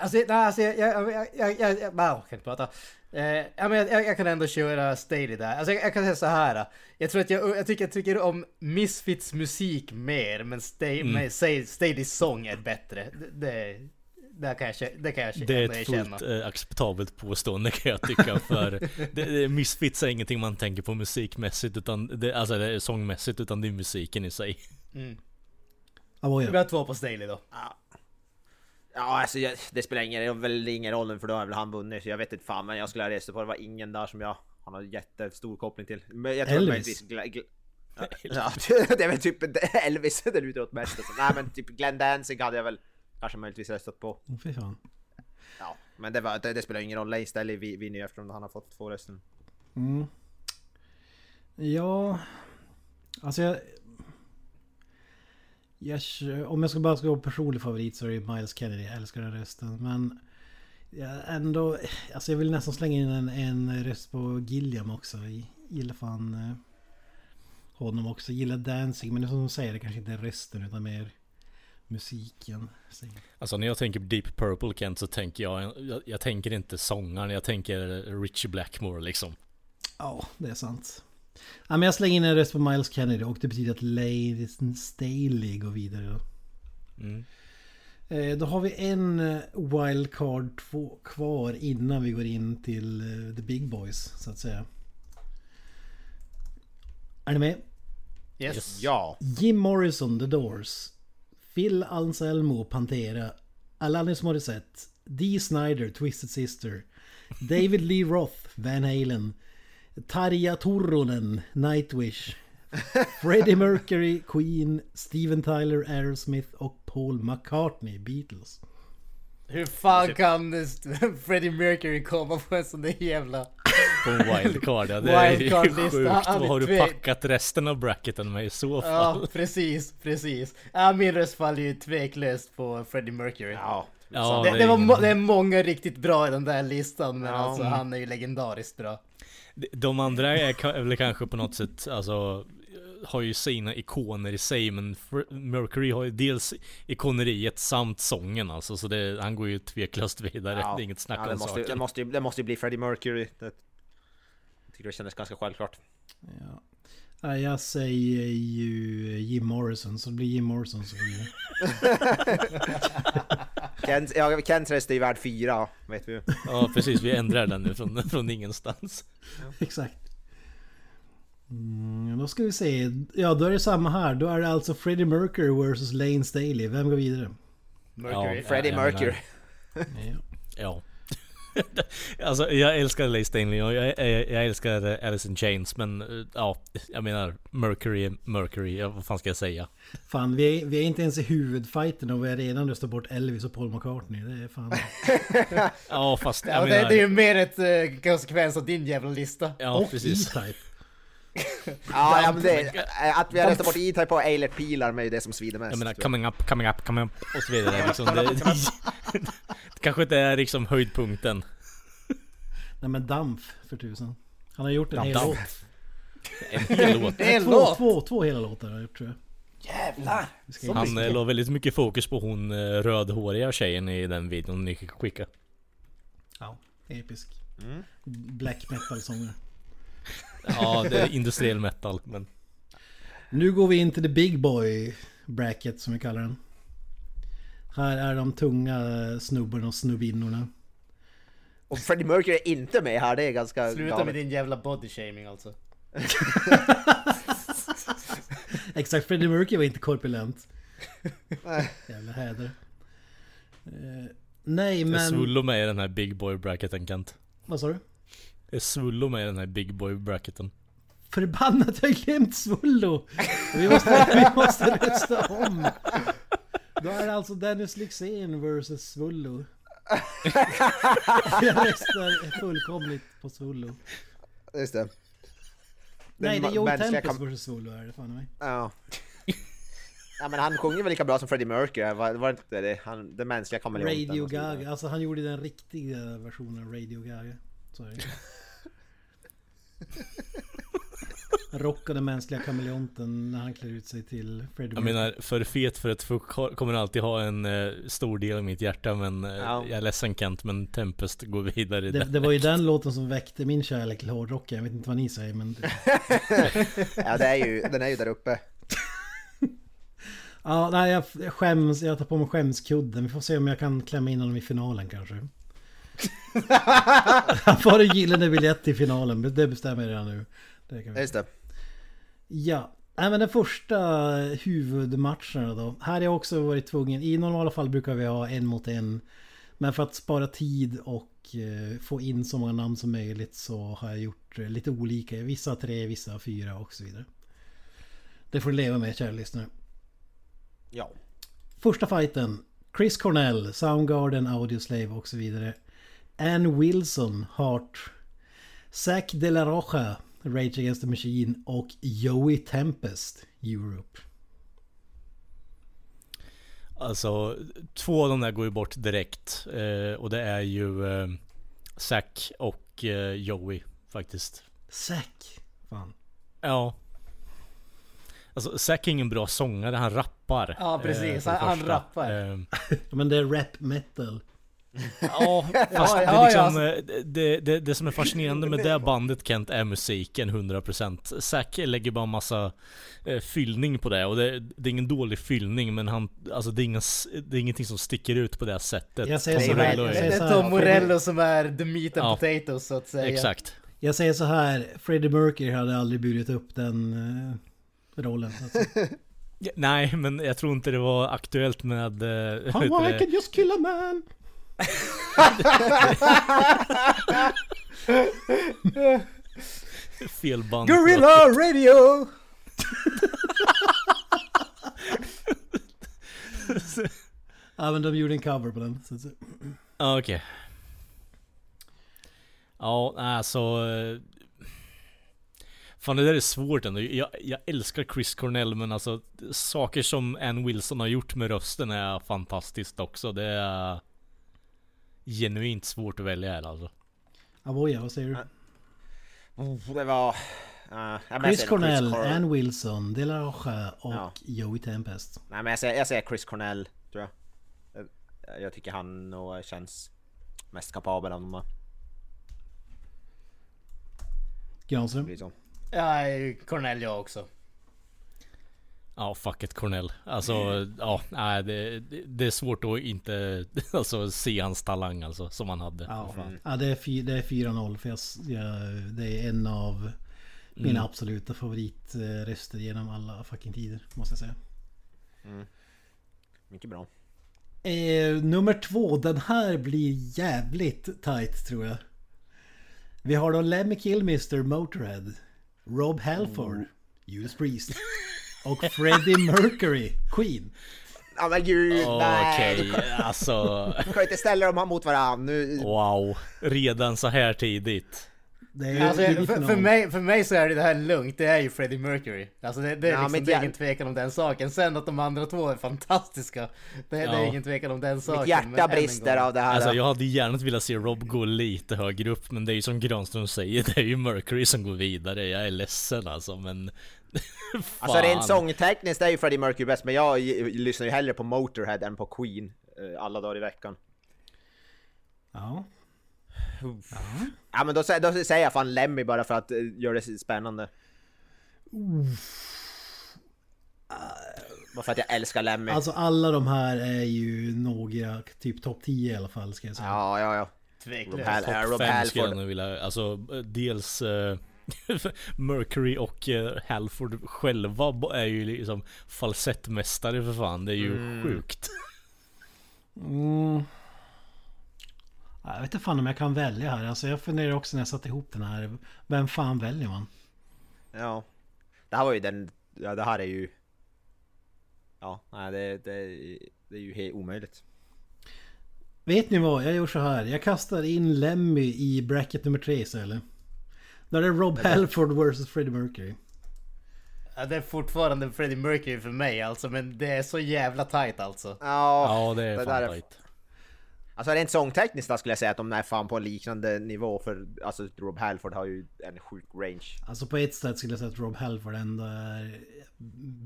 Alltså, nej, alltså jag, jag, jag, jag, jag, jag, jag kan inte prata. Eh, ja, men jag, jag, jag kan ändå köra Staley där. Alltså jag, jag kan säga så här. Jag tror att jag, jag tycker jag tycker om Misfits musik mer, men Staley, Mm. Staleys sång är bättre. Det, det, det kan jag, det kan jag, Det är ett fullt eh, acceptabelt påstående kan jag tycka för det, det, Misfits är ingenting man tänker på musikmässigt utan det, alltså det är sångmässigt utan det är musiken i sig. Mm. Ah, Vi ja. har två på Staley då. Ja alltså jag, det spelar ingen, väl ingen roll för då har väl han vunnit så jag vet inte fan men jag skulle ha röstat på det var ingen där som jag har någon jättestor koppling till. Men jag tror Elvis. ja, det är väl typ Elvis det lutar åt mest alltså. Nej men typ Glenn Danzig hade jag väl kanske möjligtvis röstat på. Fy fan. Ja, men det, var, det, det spelar ingen roll. Stanley vi- vinner ju eftersom han har fått två röster. Mm. Ja... Alltså jag... jag... kö- Om jag ska bara ska vara personlig favorit så är det Miles Kennedy. Jag älskar den rösten. Men... Jag ändå... Alltså jag vill nästan slänga in en, en röst på Gilliam också. Jag gillar fan... eh, Honom också. Gillar Dancing. Men det som de säger, det kanske inte är rösten utan mer musiken. Så- Alltså när jag tänker på Deep Purple Kent så tänker jag, jag, jag tänker inte sångaren, jag tänker Richie Blackmore liksom. Ja, det är sant. Ja, men jag slänger in en röst på Miles Kennedy och det betyder att Lady Staley går vidare då. Mm. Eh, Då har vi en eh, wildcard två kvar innan vi går in till eh, the big boys så att säga. Är ni med? Yes. Ja. Jim Morrison, The Doors. Phil Anselmo, Pantera. Alanis Morissette, Dee Snider, Twisted Sister, David Lee Roth, Van Halen, Tarja Turunen, Nightwish, Freddie Mercury, Queen, Steven Tyler, Aerosmith och Paul McCartney, Beatles. Hur fan kan Freddie Mercury komma på en sån där jävla... På en wildcard, ja det är ju sjukt. Vad har du packat resten av bracketen med i så fall? Ja, precis, precis. Ja, min röst faller ju tveklöst på Freddie Mercury. Ja. Ja, det, det det, är var det är många riktigt bra i den där listan, men Ja. alltså han är ju legendariskt bra. De andra är väl kanske på något sätt, alltså har ju sina ikoner i sig men Mercury har ju dels ikoneriet samt sången alltså så det, han går ju tveklöst vidare. Ja. Det är inget snack ja, det, om måste, saken. det, måste, ju- det måste ju bli Freddie Mercury. Det, jag tycker det kändes ganska självklart. Ja. Ja, jag säger ju Jim Morrison, så det blir Jim Morrison blir det. Kent, ja, Kents röst är ju värd fyra, vet vi. Ja precis, vi ändrar den nu från, från ingenstans. Exakt. Mm, då ska vi se. Ja, då är det samma här. Då är det alltså Freddie Mercury vs Lane Staley. Vem går vidare? Mercury. Ja. Freddie Mercury. Ja. Ja. alltså jag älskar Leigh Stanley och jag, jag, jag älskar Alice in Chains men eh, ja, jag menar Mercury är Mercury, ja, vad fan ska jag säga? Fan, vi är, vi är inte ens i huvudfighten och vi har redan röstat bort Elvis och Paul McCartney. Det är fan... Ja fast Ja, jag det, menar... det är ju mer ett eh, konsekvens av din jävla lista. Ja och precis. E-Type. Ja, ja men det, att vi har röstat bort E-Type och Eilert Pilar med det som svider mest. Jag menar coming up, coming up, coming up och så vidare liksom. Det, det, kanske inte är liksom höjdpunkten. Nej men Dampf för tusan. Han har gjort en hel låt. En hel låt. En Två, två, två hela låtar har han gjort tror jag. Jävlar! Han eh, la väldigt mycket fokus på hon eh, rödhåriga tjejen i den videon ni skickade. Ja, episk. Mm. Black metal-sångare. Ja, det är industriell metal men... Nu går vi in till the big boy bracket som vi kallar den. Här är de tunga snubbarna och snubbinnorna. Och Freddie Mercury är inte med här, det är ganska Sluta galet. med din jävla body shaming alltså. Exakt, Freddie Mercury var inte korpulent. Nej. Jävla häder. Eh, nej Det är men... Svullo med i den här big boy bracketen Kent. Vad sa du? Det är Svullo med i den här big boy bracketen. Förbannat, jag har glömt Svullo! Vi måste, vi måste rösta om! Då är det alltså Dennis Lyxzén vs Svullo. Jag röstar fullkomligt på Svullo. Just det. Nej, det är Joe Tempest kam- vs Svullo är det fan mig. Ja. ja men han sjunger väl lika bra som Freddie Mercury, var, var det inte det? Han, den mänskliga kameleonten. Radio. Gaga, alltså han gjorde den riktiga versionen av Radio Gaga. Så är det. Rockade mänskliga kameleonten när han klär ut sig till Freddie Jag menar, för fet för ett fuck kommer alltid ha en eh, stor del i mitt hjärta men eh, Ja. jag är ledsen Kent men Tempest går vidare Det, den. det var ju den låten som väckte min kärlek till hårdrocken. Jag vet inte vad ni säger men... Ja det är ju, den är ju där uppe. Ja, nej jag jag skäms. Jag tar på mig skämskudden. Vi får se om jag kan klämma in honom i finalen kanske. Han får en gyllene biljett till finalen. Det bestämmer jag redan nu. Det kan vi. Just det. Ja, nej, men den första huvudmatcherna då. Här har jag också varit tvungen. I normala fall brukar vi ha en mot en. Men för att spara tid och eh, få in så många namn som möjligt så har jag gjort eh, lite olika. Vissa tre, vissa fyra och så vidare. Det får du leva med kära lyssnare. Ja. Första fighten. Chris Cornell, Soundgarden, Audioslave och så vidare. Ann Wilson, Heart. Zack De La Rocha, Rage Against the Machine och Joey Tempest, Europe. Alltså, två av de där går ju bort direkt. Eh, och det är ju eh, Zack och eh, Joey faktiskt. Zack. Fan. Ja. Alltså Zack är ingen bra sångare, han rappar. Ja, precis. det Han- han rappar. Eh, Men det är rap metal. Ja, fast det, är liksom, eh, det, det, det som är fascinerande med det bandet Kent är musiken 100% Zack lägger bara massa eh, fyllning på det och det, det är ingen dålig fyllning men han, alltså det är, ingen, det är ingenting som sticker ut på det sättet Jag säger Tom så här, Morello jag är- säger Det är Tom Morello som är the meat and Ja. potatoes så att säga. Exakt Jag säger så här. Freddie Mercury hade aldrig burit upp den eh, rollen. Alltså. Nej, men jag tror inte det var aktuellt med... eh, How I can just kill a man! Fel band. Gorilla Radio! Ja men de gjorde en cover på den. Ja, okej. Ja, alltså... eh, Fan det där är svårt ändå. Jag, jag älskar Chris Cornell men alltså saker som Ann Wilson har gjort med rösten är fantastiskt också. Det är genuint svårt att välja här alltså. Avoya, vad säger du? Oh, det var... Uh, Chris Cornell, Cor- Ann Wilson, De La Rocha och Ja. Joey Tempest. Nej men jag säger, jag säger Chris Cornell, tror jag. Jag, jag tycker han nog känns mest kapabel av dem. Granström? Så. Ja, Cornell jag också. Ja, fuck it Cornell. Alltså, ja, nej det, det, är svårt att inte alltså, se hans talang alltså, som han hade. Ja, Mm. ja det är, fy, det är 4-0 för jag, jag, det är en av mina Mm. absoluta favoritröster genom alla fucking tider. Måste jag säga. Mycket bra. Eh, nummer två, den här blir jävligt tight tror jag. Vi har då Lemmy Kilmister, Motorhead. Rob Halford, Judas Priest. Och Freddie Mercury, Queen. Ja men gud, nej! Okej, kan, alltså. du kan inte ställa dem mot varandra nu. Wow. Redan så här tidigt. Det är, Alltså, för, för, mig, för mig så är det det här lugnt, det är ju Freddie Mercury. Alltså det, det är Ja, liksom det är ingen tvekan om den saken. Sen att de andra två är fantastiska. Det, det är Ja. ingen tvekan om den saken. Mitt hjärta brister av det här. Alltså jag hade gärna velat se Rob gå lite högre upp men det är ju som Granström säger, det är ju Mercury som går vidare. Jag är ledsen alltså men... Alltså rent sångtekniskt är ju Freddie Mercury bäst, men jag lyssnar ju hellre på Motorhead än på Queen eh, alla dagar i veckan. Ja. Ja men då, då säger jag fan Lemmy bara för att uh, göra det spännande. Bara för att jag älskar Lemmy. Alltså alla de här är ju några, typ topp 10 i alla fall ska jag säga. Ja, ja, ja. Tveklöst. Topp eh, Rob fem skulle jag nog vilja, alltså eh, dels eh, Mercury och eh, Halford själva är ju liksom falsettmästare för fan. Det är ju Mm. sjukt. Mm. Ja, Jag vet inte fan om jag kan välja här. Alltså jag funderar också när jag satte ihop den här. Vem fan väljer man? Ja. Det här var ju den, ja det här är ju... Ja, nej det, det, det är ju helt omöjligt. Vet ni vad? Jag gör så här. Jag kastar in Lemmy i bracket nummer tre istället. Där är det Rob Halford vs Freddie Mercury. Ja, det är fortfarande Freddie Mercury för mig alltså, men det är så jävla tight alltså. Ja, Ja det är det fan är- tight. Alltså rent sångtekniskt då skulle jag säga att de är fan på en liknande nivå för alltså Rob Halford har ju en sjuk range. Alltså på ett sätt skulle jag säga att Rob Halford ändå är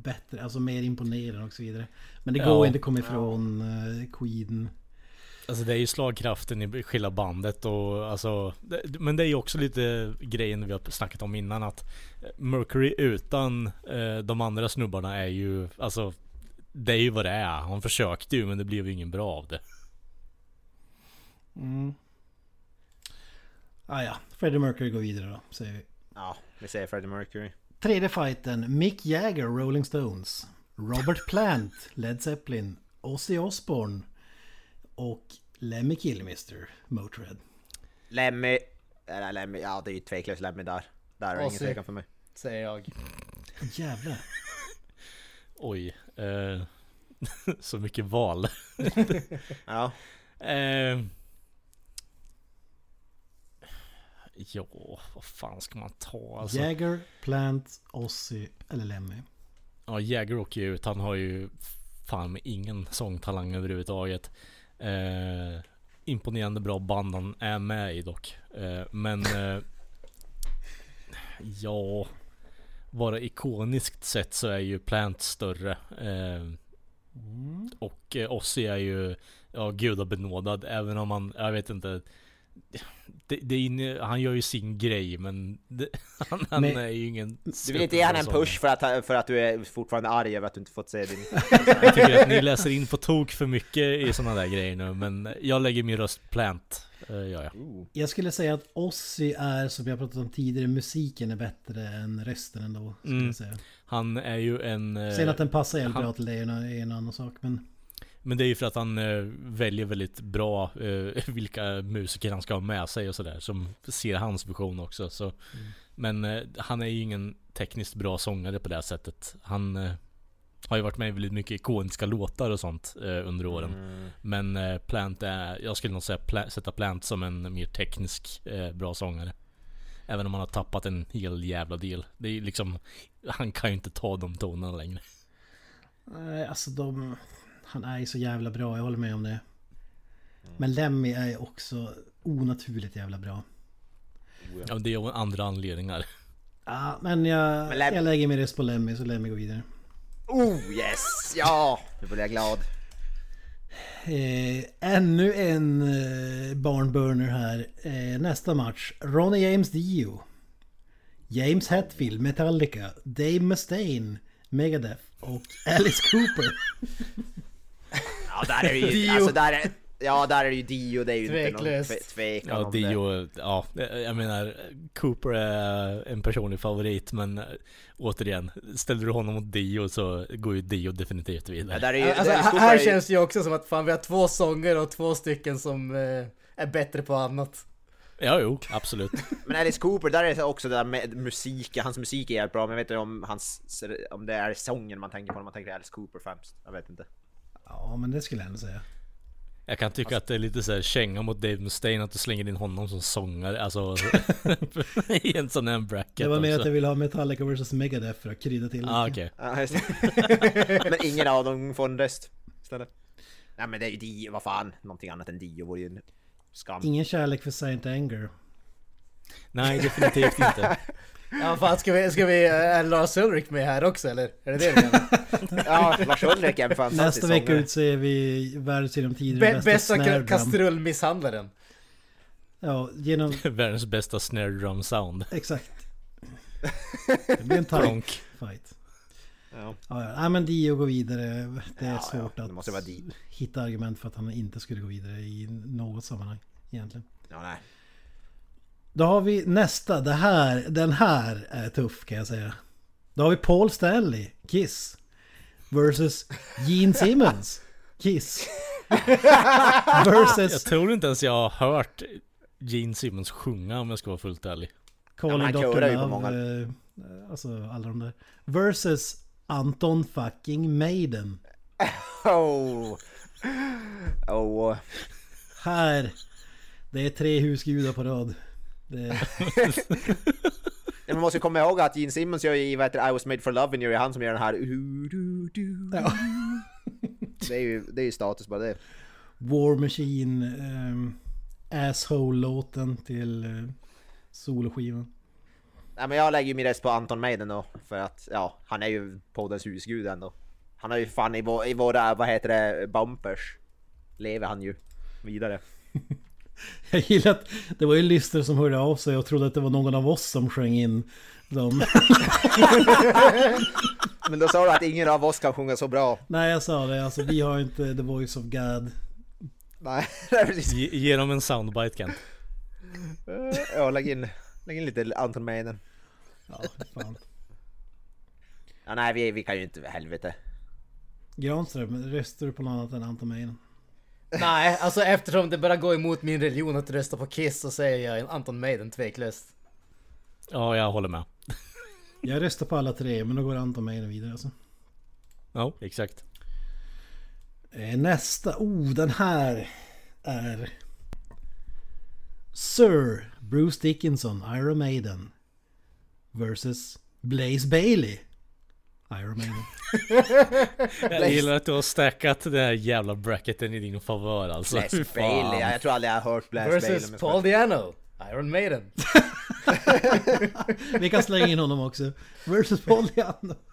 bättre, alltså mer imponerande och så vidare. Men det Ja. går inte att komma ifrån eh, Queen. Alltså det är ju slagkraften i skilda bandet och alltså det, Men det är ju också lite grejen vi har snackat om innan att Mercury utan eh, de andra snubbarna är ju Alltså Det är ju vad det är. Han försökte ju men det blev ju ingen bra av det. Mm. Ah, ja, Freddie Mercury går vidare då, säger vi. Ja, vi säger Freddie Mercury. Tredje fighten, Mick Jagger, Rolling Stones. Robert Plant, Led Zeppelin. Ozzy Osbourne. Och Lemmy Kilmister, Motörhead. Lemmy, eller Lemmy, ja det är ju tveklöst Lemmy där. Där är det ingen tvekan för mig. Säger jag. Jävlar. Oj. Eh, så mycket val. Ja, Eh, ja, vad fan ska man ta alltså? Jagger, Plant, Ozzy eller Lemmy. Ja, Jäger åker ju ut. Han har ju fan med ingen sångtalang överhuvudtaget. Eh, imponerande bra band han är med i dock. Eh, men eh, ja, bara ikoniskt sett så är ju Plant större. Eh, och eh, Ozzy är ju ja, gudabenådad även om han, jag vet inte. Det, det han gör ju sin grej men det, han, han Men- är ju ingen du vill inte ge han en push för att, för att du är fortfarande arg över att du inte fått se din... Jag tycker att ni läser in på tok för mycket i sådana där grejer nu men jag lägger min röst plant. Uh, ja, ja. Jag skulle säga att Ozzy är, som jag pratat om tidigare, musiken är bättre än resten ändå. Mm. jag säga. Han är ju en... eh, Sen att den passar jävligt han- bra till en, är en annan sak. Men Men det är ju för att han eh, väljer väldigt bra eh, vilka musiker han ska ha med sig och sådär. Som ser hans vision också. Så. Men eh, han är ju ingen tekniskt bra sångare på det här sättet. Han eh, har ju varit med i väldigt mycket ikoniska låtar och sånt eh, under åren. Mm. Men eh, Plant är, jag skulle nog säga Pla- sätta Plant som en mer teknisk eh, bra sångare. Även om han har tappat en hel jävla del. Det är ju liksom, han kan ju inte ta de tonerna längre. nej, alltså de... Han är ju så jävla bra, jag håller med om det. Men Lemmy är ju också onaturligt jävla bra. Ja, det är av andra anledningar. Ja, men jag, Men Lem- jag lägger min röst på Lemmy så Lemmy går vidare. Oh yes! Ja! Nu blir jag glad. Eh, ännu en eh, barnburner här. Eh, nästa match. Ronnie James Dio. James Hetfield, Metallica. Dave Mustaine, Megadeth. Och Alice Cooper. Ja, där är det ju... Dio. alltså där är... Ja, där är det ju Dio, det är ju inte någon Tveklöst. tve- tvekan Ja, om det. Dio, ja, jag menar Cooper är en personlig favorit men eh, återigen, ställer du honom mot Dio så går ju Dio definitivt Ja, vidare. där är ju, Alltså, där är här här känns det ju också som att fan vi har två sånger och två stycken som eh, är bättre på annat. Ja, jo, absolut. Men Alice Cooper, där är det också det där med musik, hans musik är jävligt bra, men jag vet inte om hans, om det är sången man tänker på när man tänker Alice Cooper främst. Jag vet inte. Ja, men det skulle jag ändå säga. Jag kan tycka att det är lite såhär känga mot Dave Mustaine att du slänger in honom som sångare, alltså i en sån här bracket Det var mer att jag ville ha Metallica vs Megadeth för att krydda till Ah, det. men ingen av dem får en röst istället. Nej men det är ju Dio, vad fan. Någonting annat än Dio vore ju en skam. Ingen kärlek för Saint Anger. Nej, definitivt inte. Ja fan ska vi, ska vi, eh, är Lars Ulrik med här också eller? Är det det du menar? Ja, Lars Ulrik är en fantastisk Nästa vecka sångare. utser vi världens genom tidigare Be- bästa, bästa drum. kastrullmisshandlaren. Ja, genom... Världens bästa snare drum sound. Exakt. Det blir en tight fight. Ja. Ja, ja. Nej men Dio går vidare. Det är Ja, ja, svårt det att måste vara Dio. hitta argument för att han inte skulle gå vidare i något sammanhang. Egentligen. Ja, nej. Då har vi nästa. Det här, den här är tuff kan jag säga. Då har vi Paul Stanley, Kiss. Versus Gene Simmons, Kiss. Jag Versus tror inte ens jag har hört Gene Simmons sjunga om jag ska vara fullt ärlig. Calling Ja, på Love. många. eh, Alltså alla de där. Versus Anton fucking Maiden. Oh. Oh. Här. Det är tre husgudar på rad. Det, Man måste komma ihåg att Gene Simmons gör ju i vad heter I was made for loving you, det är han som gör den här ja. Det är ju, det är ju status bara det. War Machine. Um, Asshole-låten till uh, soloskivan. Nej men jag lägger ju min röst på Anton Maiden då, för att ja, han är ju poddens husgud ändå. Han har ju fan i, vå- i våra, vad heter det, bumpers. Lever han ju vidare. Jag gillar att det var ju lyssnare som hörde av sig och trodde att det var någon av oss som sjöng in dem. Men då sa du att ingen av oss kan sjunga så bra. Nej jag sa det, alltså vi har inte the voice of God. Nej, precis. Ge, ge dem en soundbite Kent. Ja, lägg in, lägg in lite Anton Maiden. Ja, fan. Ja, nej, vi, vi kan ju inte, helvete. Granström, röstar du på något annat än Anton Maiden? Nej, alltså eftersom det bara går emot min religion att rösta på Kiss så säger jag en Anton Maiden tveklöst. Ja, jag håller med. Jag röstar på alla tre, men då går Anton Maiden vidare alltså. Ja, exakt. Eh, Nästa, oh den här är... Sir Bruce Dickinson, Iron Maiden. Versus Blaze Bailey. Iron Maiden. Jag gillar att du har stackat den här jävla bracketen i din favör alltså. Fan. Bailey, jag tror aldrig jag har hört Blaze Bailey. Versus Paul Diano, Iron Maiden. Vi kan slänga in honom också. Versus Paul Diano.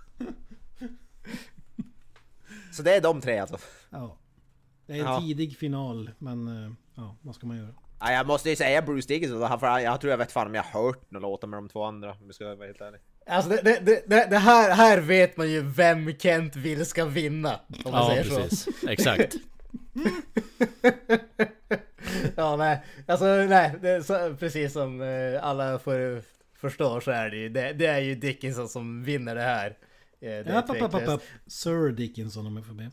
Så det är de tre alltså. Ja. Det är en Ja. tidig final, men eh, ja, vad ska man göra? Ja, jag måste ju säga Bruce Dickinson, för jag, jag tror jag vet fan om jag har hört några låtar med de två andra, om jag ska vara helt ärlig. Alltså det, det, det- det, det här, här vet man ju vem Kent vill ska vinna. Om man Ja, säger så. precis. Exakt. Ja nej, alltså nej, det så, precis som eh, alla för, förstår så är det ju, det, det är ju Dickinson som vinner det här. det är Ja, papp, papp, papp. Sir Dickinson om jag får be.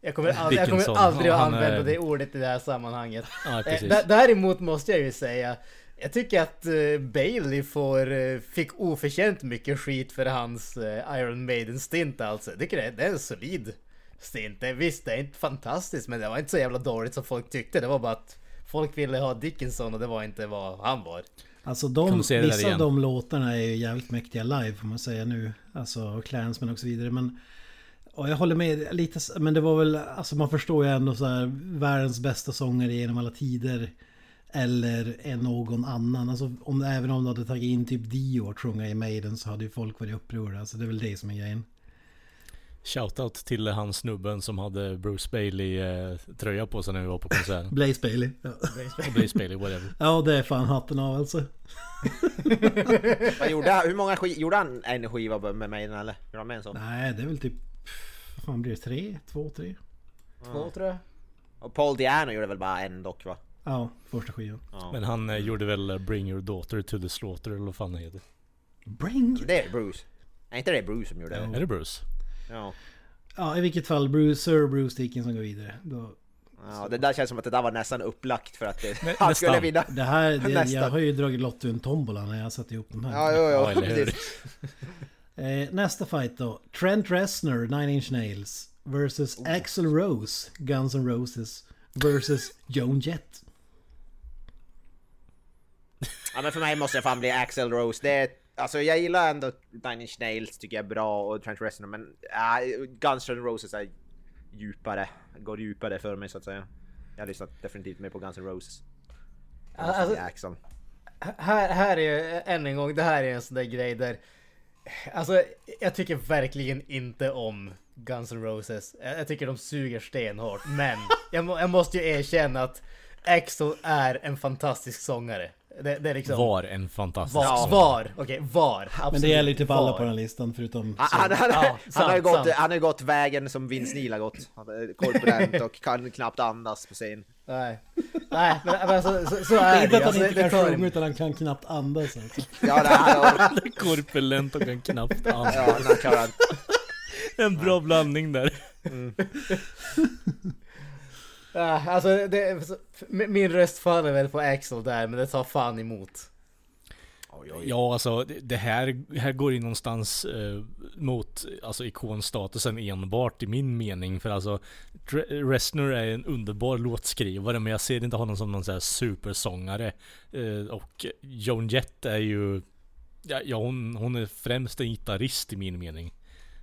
Jag kommer aldrig, jag kommer aldrig att Han är- använda det ordet i det här sammanhanget. Ja, Eh, Däremot måste jag ju säga, jag tycker att eh, Bailey får, eh, fick oförtjänt mycket skit för hans eh, Iron Maiden-stint alltså. Jag tycker det, det är en solid stint. Det, visst, det är inte fantastiskt, men det var inte så jävla dåligt som folk tyckte. Det var bara att folk ville ha Dickinson och det var inte vad han var. Alltså de, vissa av de låtarna är ju jävligt mäktiga live får man säga nu. Alltså Clansman och så vidare. Men och jag håller med lite, men det var väl, alltså man förstår ju ändå så här världens bästa sångare genom alla tider. Eller en någon annan. Alltså om, även om du hade tagit in typ Dio att sjunga i Maiden så hade ju folk varit upprörda. Alltså det är väl det som är grejen. Shoutout till han snubben som hade Bruce Bailey eh, tröja på sig när vi var på konserten. Blaze Bailey. Ja. Blaze Bailey, whatever. ja det är fan hatten av alltså. Vad gjorde han? Hur många skiv, gjorde han en skiva med mig eller? Gjorde han med en sån? Nej det är väl typ, vad fan blir det? Tre? Två, tre? Två tror jag. Och Paul Diano gjorde väl bara en dock va? Ja, första skivan. Ja. Men han eh, gjorde väl eh, Bring Your Daughter to the Slaughter eller vad fan det heter. Bring! Det är Bruce. Är inte det Bruce som gjorde det? Är det Bruce? Ja. Ja, i vilket fall Bruce, Sir Bruce Dickinson går vidare. Då, ja. Det där känns som att det där var nästan upplagt för att det, Nä- han skulle vinna. det här, det, jag Nästan. har ju dragit lotto i en tombola när jag satte ihop de här. Ja, jo, Ja, jo. eller hur? precis. Eh, nästa fight då. Trent Reznor, Nine Inch Nails. Versus Axl Rose, Guns N' Roses. Versus Joan Jett. Ja men för mig måste det fan bli Axel Rose. Det är, alltså jag gillar ändå Nine Inch Nails tycker jag är bra och Trent Reznor men äh, Guns N' Roses är djupare. Går djupare för mig så att säga. Jag har lyssnat definitivt mer på Guns N' Roses. Alltså, Axel. här, här är ju än en gång, det här är en sån där grej där Alltså jag tycker verkligen inte om Guns N' Roses. Jag, jag tycker de suger stenhårt. Men jag, må, jag måste ju erkänna att Axel är en fantastisk sångare. Det, det är liksom... Var en fantastisk Var, var. Okej, var. Absolut, Men det gäller ju typ alla på den här listan förutom... Han, han, han, Ja, han, har ju gått, sant. han har gått vägen som Vince Neil har gått. Han är korpulent och kan knappt andas på scen. Nej. Nej, men, men alltså, så, så Det är är inte det. att han Alltså, inte det kan sjunga utan han kan knappt andas alltså. Ja, det här, Korpulent och kan knappt andas. ja, här klarar han. En bra blandning där. Ja, alltså det, min röst faller väl på Axel där, men det tar fan emot. Ja, alltså det- här, här går ju någonstans eh, mot alltså, ikonstatusen enbart i min mening. För alltså Reznor är en underbar låtskrivare men jag ser inte honom som någon sån här supersångare. Eh, och Joan Jett är ju Ja, ja hon, hon är främst en gitarrist i min mening.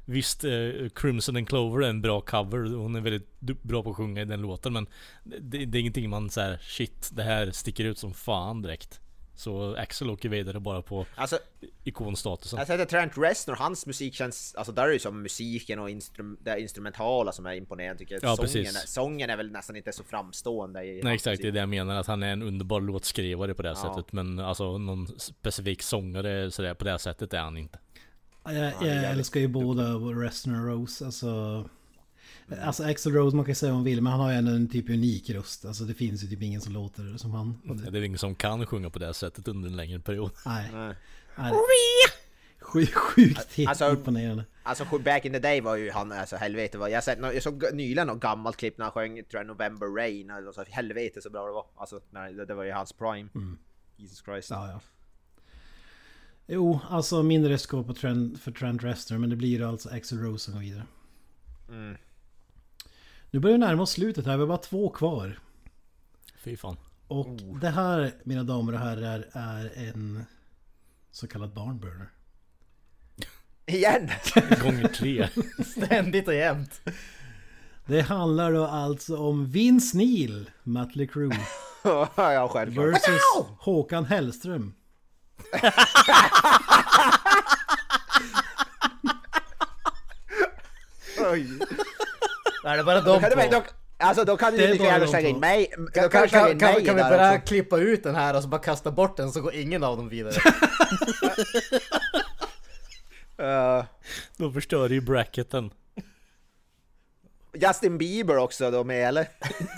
Visst, eh, Crimson and Clover är en bra cover. Hon är väldigt bra på att sjunga i den låten men det, det är ingenting man säger shit, det här sticker ut som fan direkt. Så Axel åker vidare bara på Alltså, ikonstatusen. jag säger Trent Reznor, hans musik känns, alltså där är det ju som musiken och instrum, det instrumentala som är imponerande tycker jag. Ja, sången, precis. sången är väl nästan inte så framstående i Nej exakt, det är musik. det jag menar. Att han är en underbar låtskrivare på det Ja. sättet. Men alltså någon specifik sångare sådär på det sättet är han inte. Jag, jag älskar ju båda Reznor och Rose. Alltså, alltså Axl Rose man kan säga vad man vill men han har ju ändå en typ unik röst. Alltså det finns ju typ ingen som låter som han. Och det, Det är ingen som kan sjunga på det sättet under en längre period. nej. Nej. nej. Sjukt, sjukt Alltså- imponerande. Alltså back in the day var ju han, alltså helvete vad, jag, sett, jag såg nyligen något gammalt klipp när han sjöng, tror jag, November Rain, eller så, helvete så bra det var. Alltså, nej, det, det var ju hans prime. Jesus Christ. Ja, ja. Jo, alltså min röst går på Trent, för Trent Reznor men det blir alltså Axl Rose som går vidare. Mm. Nu börjar vi närma oss slutet här, vi har bara två kvar. Fy fan. Och det här, mina damer och herrar, är en så kallad barnburner. Igen! Gånger tre. Ständigt och jämt. Det handlar då alltså om Vince Neil, Mötley Crüe, ja, självklart. versus Håkan Hellström. Oj. Är det bara Då de kan du, två? då, alltså då kan du Det är lika bara gärna de slänga två. in mig. Då Kan, kan kan, du slänga kan, in kan, mig kan vi där bara också. klippa ut den här och så bara kasta bort den så går ingen av dem vidare? Eh, Då förstör ju bracketen. Justin Bieber också då med eller?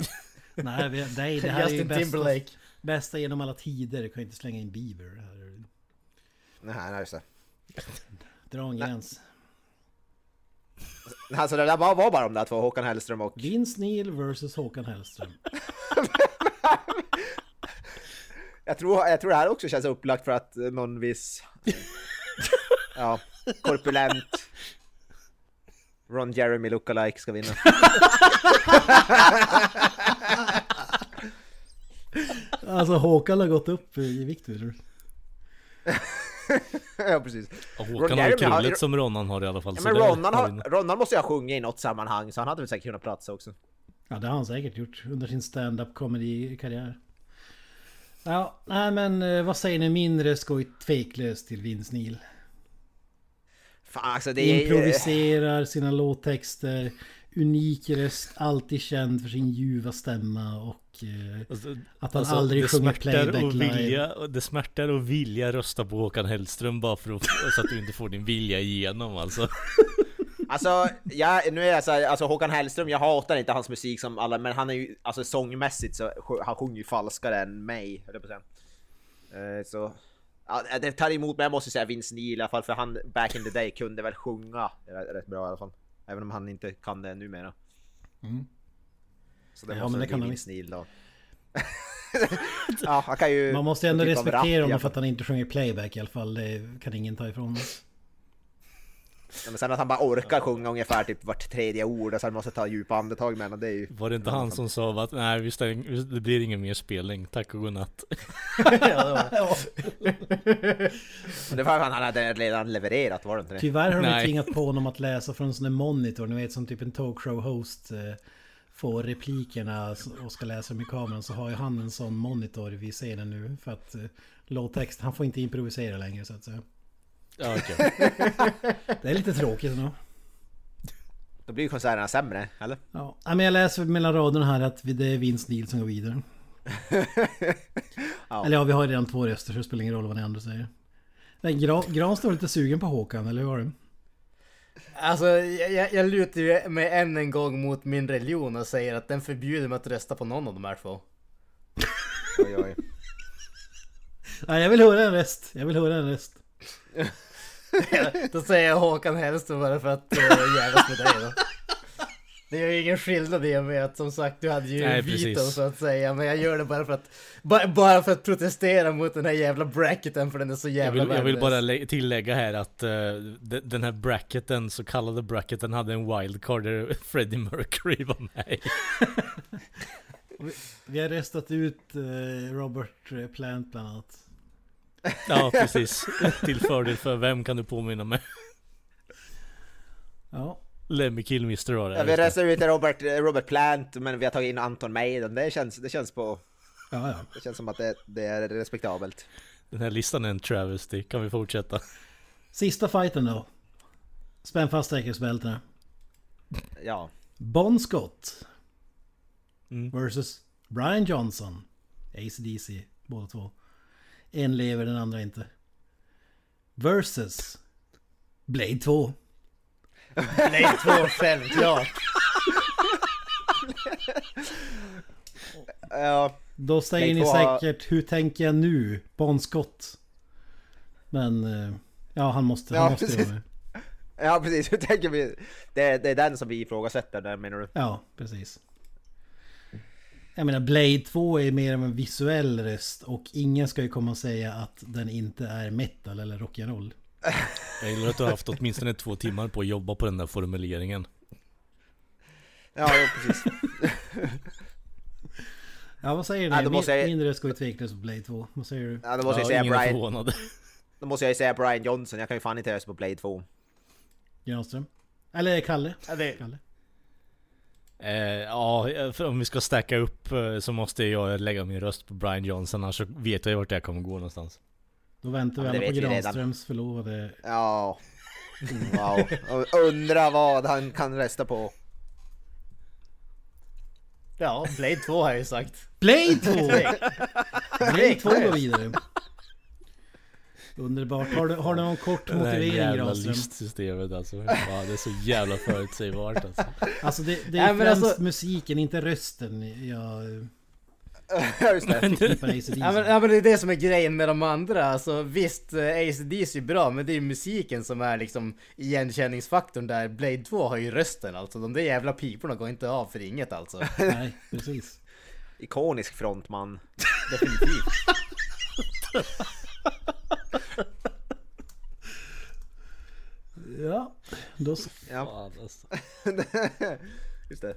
Nej, vi- nej det här är ju Justin bästa, Timberlake. bästa genom alla tider. Du kan ju inte slänga in Bieber. Nej, nej just det. Dra en gräns. Alltså det där var, var bara de där två, Håkan Hellström och... Vince Neil vs Håkan Hellström. Jag tror, jag tror det här också känns upplagt för att någon viss... ja, korpulent... Ron Jeremy lookalike ska vinna. Alltså Håkan har gått upp i vikt vet du. ja precis. Håkan har har- krullet som Ronnan har i alla fall. Ja, men det Ronnan, har Ronnan måste ju ha sjungit i något sammanhang så han hade väl säkert kunnat platsa också. Ja det har han säkert gjort under sin stand-up comedy-karriär. Ja, nej men eh, vad säger ni mindre skoj tveklöst till Vince Neil? Fan alltså det är... Improviserar sina låttexter. Unik röst, alltid känd för sin ljuva stämma och eh, Alltså, att han alltså, aldrig det sjunger smärtar playback och live. vilja, Det smärtar och vilja rösta på Håkan Hellström bara för att, så att du inte får din vilja igenom alltså. Alltså, jag, nu är jag så här, alltså Håkan Hellström, jag hatar inte hans musik som alla, men han är ju, alltså sångmässigt så han sjunger ju falskare än mig, höll på att. Eh, så, ja, det tar emot, men jag måste säga Vince Neil i alla fall, för han back in the day kunde väl sjunga rätt bra i alla fall. Även om han inte kan det numera. Mm. Så det Ja, måste men det bli kan han Vince Neil då. ja, han kan ju... Man måste ju ändå typ respektera honom för att han inte sjunger playback i alla fall. Det kan ingen ta ifrån honom. Ja, men sen att han bara orkar sjunga ungefär typ vart tredje ord och sen måste ta djupa andetag mellan det är ju... Var det inte han som sa att nej vi stäng, det blir ingen mer spelning, tack och godnatt. ja, det var. Det att han hade redan levererat, var det inte det? Tyvärr har de tvingat på honom att läsa från en sån där monitor. Ni vet som typ en talkshow-host eh, får replikerna och ska läsa dem i kameran. Så har ju han en sån monitor vid scenen nu. För att eh, låttext, han får inte improvisera längre så att säga. Ja, okej. Det är lite tråkigt ändå. Då blir ju konserterna sämre, eller? Ja, Nej, men jag läser mellan raderna här att det är Vince Neil som går vidare. Ja. Eller ja, vi har redan två röster så det spelar ingen roll vad ni andra säger. Men Gran, Gran står lite sugen på Håkan, eller hur var det? Alltså, jag, jag- jag lutar ju mig än en gång mot min religion och säger att den förbjuder mig att rösta på någon av de här två. Oj, oj. Nej, jag vill höra en röst. Jag vill höra en röst. Då säger jag Håkan Hellström bara för att uh, jävlas med dig då. Det gör ju ingen skillnad i och med att som sagt du hade ju Nej, precis. så att säga. Men jag gör det bara för att bara, bara för att protestera mot den här jävla bracketen för den är så Jag jävla vill, jag vill bara lä- tillägga här att eh, de- den här bracketen, så kallade bracketen, hade en wildcard där Freddie Mercury var med. Vi har röstat ut eh, Robert eh, Plant bland annat. Ja, precis. Till fördel för vem kan du påminna mig? Ja. Lemmy Kilmister var det. Ja, vi röstar ut Robert, Robert Plant, men vi har tagit in Anton Maiden. Det känns, det känns på... Ja, ja. Det känns som att det, det är respektabelt. Den här listan är en travesty. Kan vi fortsätta? Sista fighten då. Spänn fast säkerhetsbältena. Ja. Bon Scott Mm. versus Brian Johnson. ACDC, båda två. En lever, den andra inte. Versus Blade 2. Nej, två självklart. Ja, Då säger Blade ni 2 har- säkert, hur tänker jag nu? Bon Scott. Men, eh, ja han måste, han Ja, måste precis. vara med. ja precis. Hur tänker vi? Det, är- det är den som vi ifrågasätter, där menar du? Ja, precis. Jag menar Blade 2 är mer av en visuell röst och ingen ska ju komma och säga att den inte är metal eller rock'n'roll. Jag gillar att du har haft åtminstone två timmar på att jobba på den där formuleringen. Ja, jo, precis. Ja vad säger Ja, ni? då måste jag- Min röst går ju tveklöst på Blade 2. Vad säger du? Ja, då måste jag ja, säga ingen är Brian, förvånad. då måste jag säga Brian Johnson. Jag kan ju fan inte rösta på Blade 2. Granström? Eller Kalle? Ja, det, Kalle? Eh, ja, för om vi ska stacka upp eh, så måste jag lägga min röst på Brian Johnson, annars så vet jag ju vart jag kommer gå någonstans. Då väntar vi Ja, alla på. Granströms förlovade... Ja. Wow. Undra vad han kan rösta på. ja, Blade 2 har jag ju sagt. Blade 2! Blade 2 går vidare. Underbart. Har du, har du någon kort Det här motivering jävla Granström? listsystemet alltså. Ja, det är så jävla förutsägbart alltså. Alltså det, det Nej, är men främst alltså- musiken, inte rösten. Jag... Ja, just det. Ja men, ja men det är det som är grejen med de andra. Alltså visst, eh, AC/DC är bra, men det är ju musiken som är liksom igenkänningsfaktorn där. Blade 2 har ju rösten alltså. De där jävla piporna går inte av för inget alltså. Nej, precis. Ikonisk frontman. Definitivt. Ja, då... s- Ja, alltså. just det.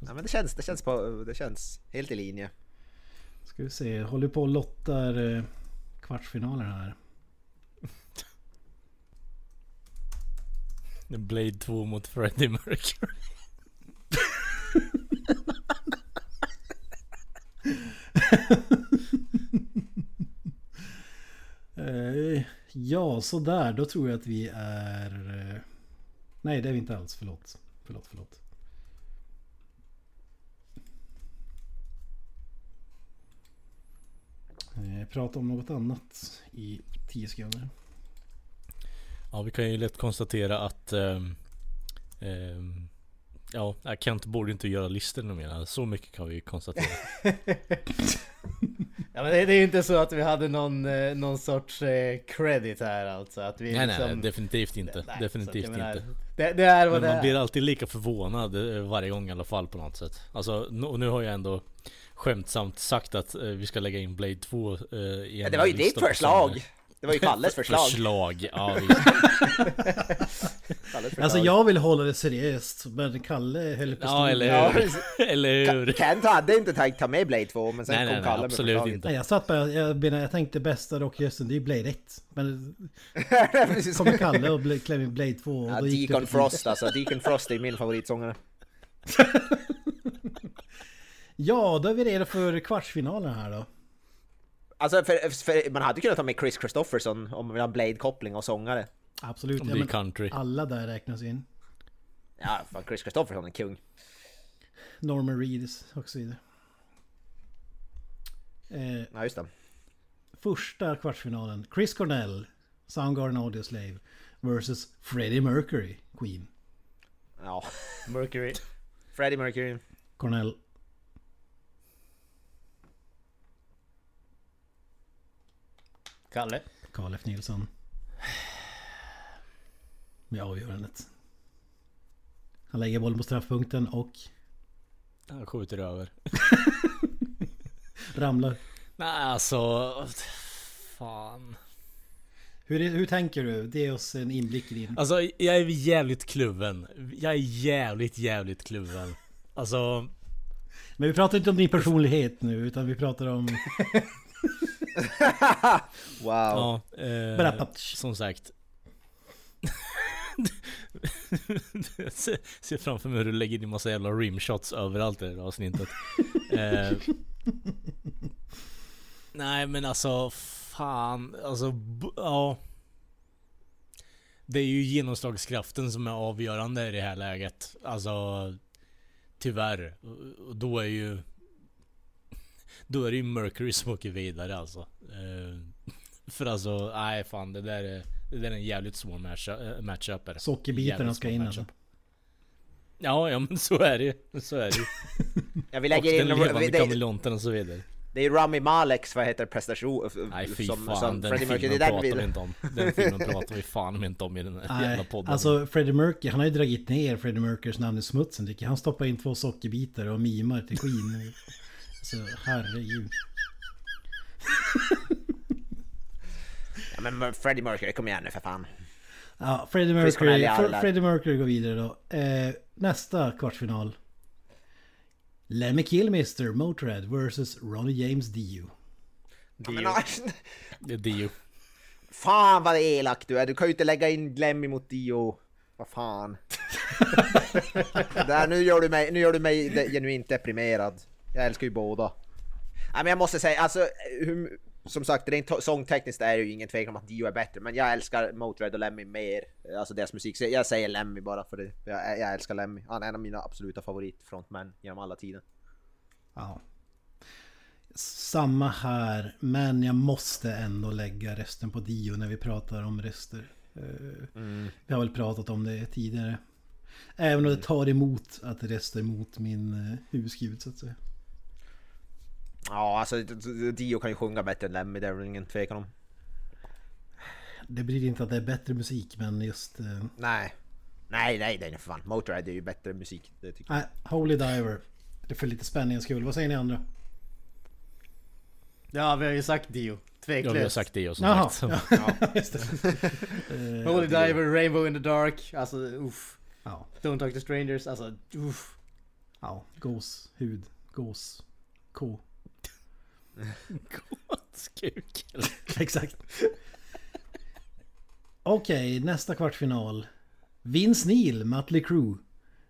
Ja, men det känns, det känns på, det känns helt i linje. Ska vi se, håller på och lottar eh, kvartsfinalen här. Blade 2 mot Freddie Mercury. Eh, ja, så där. Då tror jag att vi är... Eh, nej, det är vi inte alls. Förlåt. Förlåt, förlåt. Eh, prata om något annat i 10 sekunder. Ja, vi kan ju lätt konstatera att ehm, ehm, Ja, Kent borde inte göra listor numera. Så mycket kan vi konstatera. Ja men det, det är ju inte så att vi hade någon, eh, någon sorts eh, credit här alltså. Att vi nej, liksom, nej, definitivt inte. Nej, så att definitivt jag menar, inte. Det, det är vad Men det man blir alltid lika förvånad eh, varje gång i alla fall på något sätt. Alltså, nu- och nu har jag ändå skämtsamt sagt att eh, vi ska lägga in Blade 2 eh, i en Ja, det var ju ditt lista på förslag! Det var ju Kalles förslag. Förslag, ja. Kalles förslag. Alltså jag vill hålla det seriöst. Men Kalle höll på Ja eller hur? eller hur? Kent hade inte tänkt ta med Blade 2 men sen Nej, kom nej, nej, Kalle med absolut förslaget. inte. Nej, jag satt bara, jag, menar, jag tänkte bästa rockrösten, det är ju Blade 1. Men Precis. kommer Kalle och klämmer in Blade 2 och Ja, då gick det Deacon Frost alltså, Deacon Frost är min favoritsångare. Ja, då är vi redo för kvartsfinalen här då. Alltså för, för man hade kunnat ta med Chris Christopherson om man vill ha Blade-koppling och sångare. Absolut. Om det är country. alla där räknas in. Ja, fan Chris Christopherson är kung. Norman Reedus och så vidare. Eh, Ja, just det. första kvartsfinalen. Chris Cornell, Soundgarden Audioslave versus Freddie Mercury, Queen. Ja. Mercury. Freddie Mercury. Cornell. Kalle. Carl F Nilsson. Med avgörandet. Han lägger bollen på straffpunkten och Han skjuter över. ramlar. Nej alltså... Fan. Hur, hur tänker du? Ge oss en inblick i din... Alltså jag är jävligt kluven. Jag är jävligt, jävligt kluven. Alltså... Men vi pratar inte om din personlighet nu utan vi pratar om... Wow. Ja, eh, som sagt. Jag ser, framför mig hur du lägger in massa jävla rimshots överallt i det här avsnittet. eh, nej men alltså, fan. Alltså, ja. Det är ju genomslagskraften som är avgörande i det här läget. Alltså, tyvärr. Och då är ju... Då är det ju Mercury som åker vidare alltså. Eh, för alltså, nej fan det där är, det där är en jävligt svår match, äh, matchup. det. Sockerbitarna ska in matchup. alltså. Ja, ja men så är det ju. Så är det ju. Ja, vi Och lägger den in... levande Det, kameleonten och så vidare. det är Rami Maleks, vad heter prestation Nej fy som, fan, som den Freddie Mercury. filmen pratar vi inte om. Den filmen pratar vi fan inte om i den här jävla podden. alltså Freddie Mercury, han har ju dragit ner Freddie Mercurys namn i smutsen tycker jag. Han stoppar in två sockerbitar och mimar till Queen. Alltså herregud. Ja, men Freddie Mercury, kom igen nu för fan. Ja, Freddie Mercury. Fre- Freddie Mercury går vidare då. Eh, nästa kvartsfinal. Lemmy Kilmister, Motörhead vs Ronnie James Dio. Ja, men, ah, Det är Dio. fan vad elak du är, du kan ju inte lägga in Glemmy mot Dio. Vad fan. Där, nu, gör du mig, nu gör du mig de, genuint deprimerad. Jag älskar ju båda. Nej, men jag måste säga, alltså, hur, som sagt, rent sångtekniskt är det ju ingen tvekan om att Dio är bättre, men jag älskar Motörhead och Lemmy mer, alltså deras musik. Så jag säger Lemmy bara för det. Jag, jag älskar Lemmy. Han är en av mina absoluta favoritfrontmän genom alla tider. Ja. Samma här, men jag måste ändå lägga resten på Dio när vi pratar om rester. Eh, Vi har väl pratat om det tidigare. Även om det tar emot att rösta emot min uh, husgud så att säga. Ja, alltså Dio kan ju sjunga bättre än Lemmy, det är väl ingen tvekan om. Det blir inte att det är bättre musik men just... eh, Nej. Nej, nej, nej för fan. Motorhead är ju bättre musik. Det tycker Nej, Holy Diver. Det är för lite spänningens skull. Vad säger ni andra? Ja, vi har ju sagt Dio. Tveklöst. Ja, vi har sagt det och som Jaha, sagt. ja. just det. Eh, Holy Diver, Rainbow in the Dark. Alltså uff. ja, Don't Talk to Strangers. Alltså uff. ja, gås, hud, gås, ko. Skuk. Exakt. Okej, nästa kvartsfinal. Vince Neil, Mötley Crüe.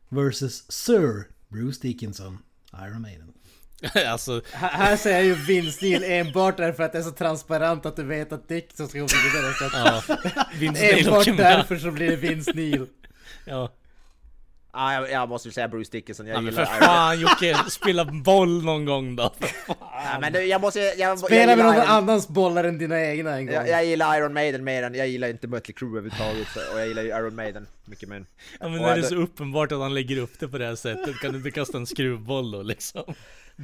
Versus Sir Bruce Dickinson, Iron Maiden. alltså, Här, säger jag ju Vince Neil enbart därför att det är så transparent att du vet att Dickinson ska gå vidare. Så att ja. Enbart därför så blir det Vince Neil. Ja. Ja, jag, jag måste ju säga Bruce Dickinson. Jag ja gillar Iron- fan Jocke, spela boll någon gång då. Ja, men det, jag måste... Jag, Spela jag med någon Iron- annans bollar än dina egna en gång. Jag, jag gillar Iron Maiden mer än, jag gillar inte Mötley Crüe överhuvudtaget och jag gillar ju Iron Maiden mycket mer. Ja men Och när det är så uppenbart att han lägger upp det på det här sättet, kan du inte kasta en skruvboll då liksom?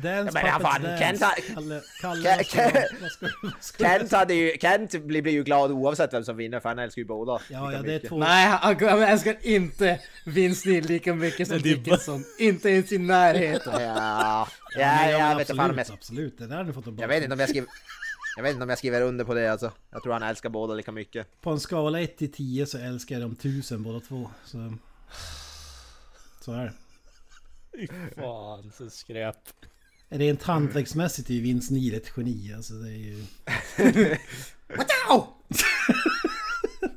Dance men Puppets fan, Dance. Kent har- Kalle, Kalle, Ke- vad ska du- vad ska du- vad ska du- Kent, hade ju, Kent blir, blir ju glad oavsett vem som vinner för han älskar ju båda. Ja, ja, det är två... Nej, han, han älskar inte Vince Neil lika mycket som Dickinson. Inte ens i närheten. Ja, Ja, ja, men jag, vet inte fan jag, absolut, absolut. Det där har du fått en jag vet inte om jag skriver... Jag vet inte om jag skriver under på det alltså. Jag tror han älskar båda lika mycket. På en skala 1 till 10 så älskar jag dem tusen båda två. Så, så är det. Fan, så skräp. Rent hantverksmässigt är ju Vince Neil ett geni. Alltså det är ju...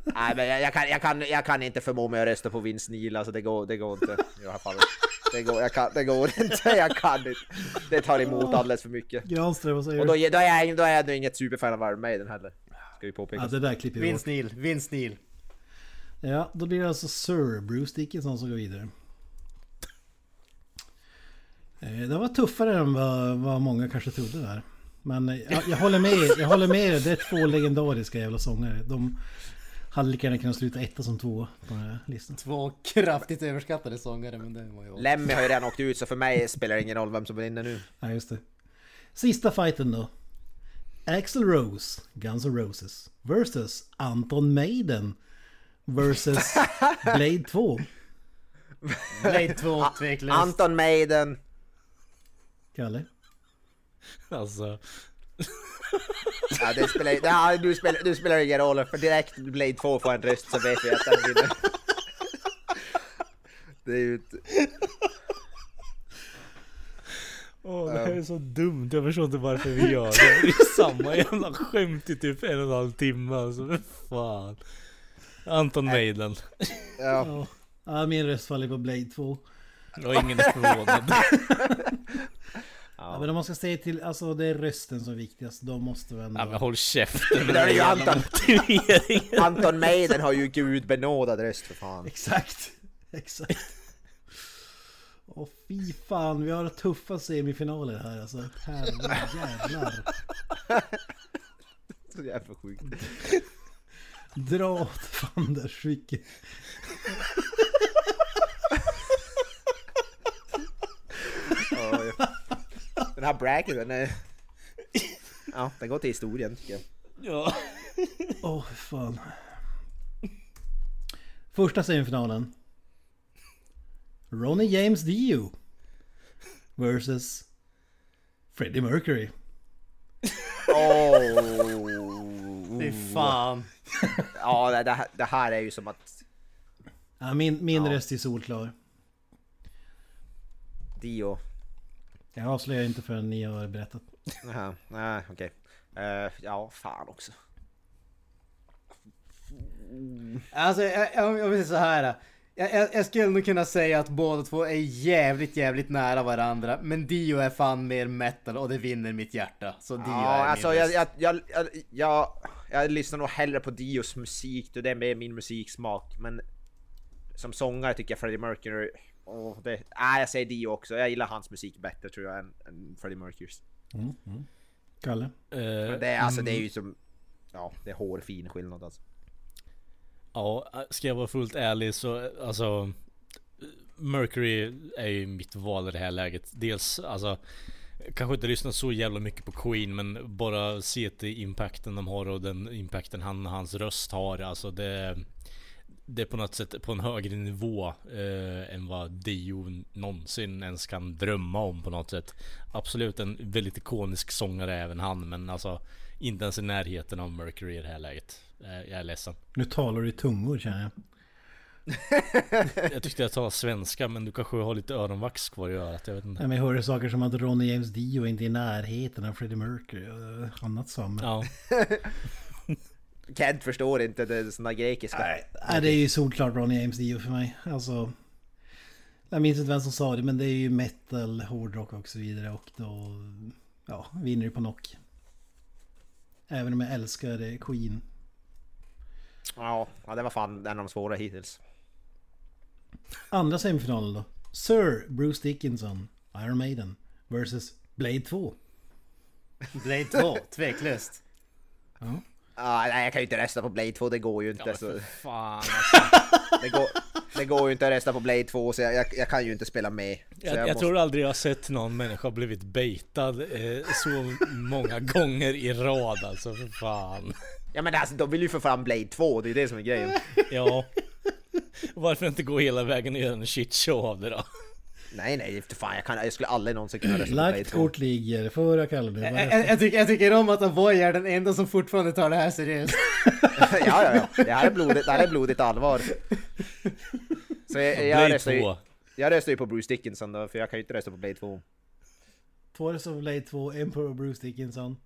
Nej men jag, jag, kan, jag, kan, jag kan inte förmå mig att rösta på Vince Neil, alltså det går, det går inte i det här fallet. Det går, jag kan, det går inte, jag kan inte. Det tar emot alldeles för mycket. Granström, vad säger Och då, då, är jag, då är jag ändå inget superfan av Iron Maiden heller. Ska vi påpeka. Ja, det där klipper vi. Vince Neil, Vince Neil. Ja, då blir det alltså Sir Bruce Dickinson som går vidare. Eh, Det var tuffare än vad, vad många kanske trodde där. Men eh, jag, jag håller med jag håller med er. Det är två legendariska jävla sångare. De hade lika gärna kunnat sluta etta som två på den här listan. Två kraftigt överskattade sångare, men det var ju... Lemmy har ju redan åkt ut så för mig spelar det ingen roll vem som vinner nu. Ja, just det. Sista fighten då. Axl Rose, Guns N' Roses. Versus Anton Maiden. Versus Blade 2. Blade 2, tveklöst. Anton Maiden. Kalle. Alltså, Ja, det spelar, det, ja, du, spelar, du spelar ingen roll för direkt Blade 2 får en röst så vet vi att den vinner. Det är ju inte... Åh, det här är så dumt, jag förstår inte varför vi gör det. Det är samma jävla skämt i typ en och en halv timme alltså, men fan. Anton Maiden. Ja. Ja. ja, min röst faller på Blade 2. Och ingen är förvånad. Ja, men om man ska säga till, alltså det är rösten som är viktigast. Då måste vi ändå... Ja men håll käften Men det är ju Anton. Anton Maiden har ju gudbenådad röst för fan. Exakt, exakt. Åh fy fan, vi har tuffa semifinaler här alltså. Herrejävlar. Så jävla sjukt. Dra åt fanders vilket... Den här bracket den är... Ja, den går till historien tycker jag. Ja. Åh fan. Första semifinalen. Ronnie James Dio. Versus Freddie Mercury. Oh. Fy fan. Ja, det, det, här, det här är ju som att Ja, min min Ja. röst är solklar. Dio... Jag avslöjar inte förrän ni har berättat. Jaha, nej okej. Eh, ja, fan också. Alltså, jag, jag, jag vill säga så här. Jag, jag, jag skulle nog kunna säga att båda två är jävligt, jävligt nära varandra. Men Dio är fan mer metal och det vinner mitt hjärta. Så Dio Ja, är alltså jag, jag, jag, jag, jag lyssnar nog hellre på Dios musik, då det är mer min musiksmak. Men som sångare tycker jag Freddie Mercury... Oh, det, nej, jag säger Dio också. Jag gillar hans musik bättre tror jag än, än Freddie Mercurys. Mm, mm. Kalle? Men det, är, alltså, det är ju som... Ja, det är hårfin skillnad alltså. Ja, ska jag vara fullt ärlig så alltså Mercury är ju mitt val i det här läget. Dels alltså kanske inte lyssnat så jävla mycket på Queen men bara se till impacten de har och den impacten han hans röst har. Alltså det det är på något sätt på en högre nivå eh, än vad Dio någonsin ens kan drömma om på något sätt. Absolut en väldigt ikonisk sångare även han men alltså inte ens i närheten av Mercury i det här läget. Eh, jag är ledsen. Nu talar du i tungor känner jag. Jag tyckte jag talade svenska men du kanske har lite öronvax kvar i örat. Jag vet inte. Nej, men jag hörde saker som att Ronny James Dio inte är i närheten av Freddie Mercury och annat som. Ja. Kent förstår inte det såna grekiska. Nej, det är ju solklart Ronny James Dio för mig. Alltså... Jag minns inte vem som sa det men det är ju metal, hårdrock och så vidare och då... Ja, vinner det på knock. Även om jag älskar Queen. Ja, ja, det var fan en av de svåra hittills. Andra semifinalen då. Sir Bruce Dickinson, Iron Maiden versus Blade 2. Blade 2, tveklöst. Ja. Ah, nej, jag kan ju inte rösta på Blade 2, det går ju inte. Ja, så, fan alltså. det, går, det går ju inte att rösta på Blade 2, så jag, jag, jag kan ju inte spela med. Jag, jag måste- tror aldrig jag har sett någon människa blivit baitad eh, så många gånger i rad alltså för fan. Ja men alltså, de vill ju få fram Blade 2, det är det som är grejen. Ja. Varför inte gå hela vägen och göra en shitshow av det då? Nej nej, för fan jag, kan, jag skulle aldrig någonsin kunna Blade Lagt 2. kort ligger, förra kallar du. Jag, jag, jag, tycker, jag tycker om att Avoy är den enda som fortfarande tar det här seriöst. ja, ja, ja. Det här är blodigt, det här är blodigt allvar. Så jag, jag, Blade röstar ju, 2. jag röstar ju på Bruce Dickinson då, för jag kan ju inte rösta på Blade 2. Två röster på Blade 2, en på Bruce Dickinson.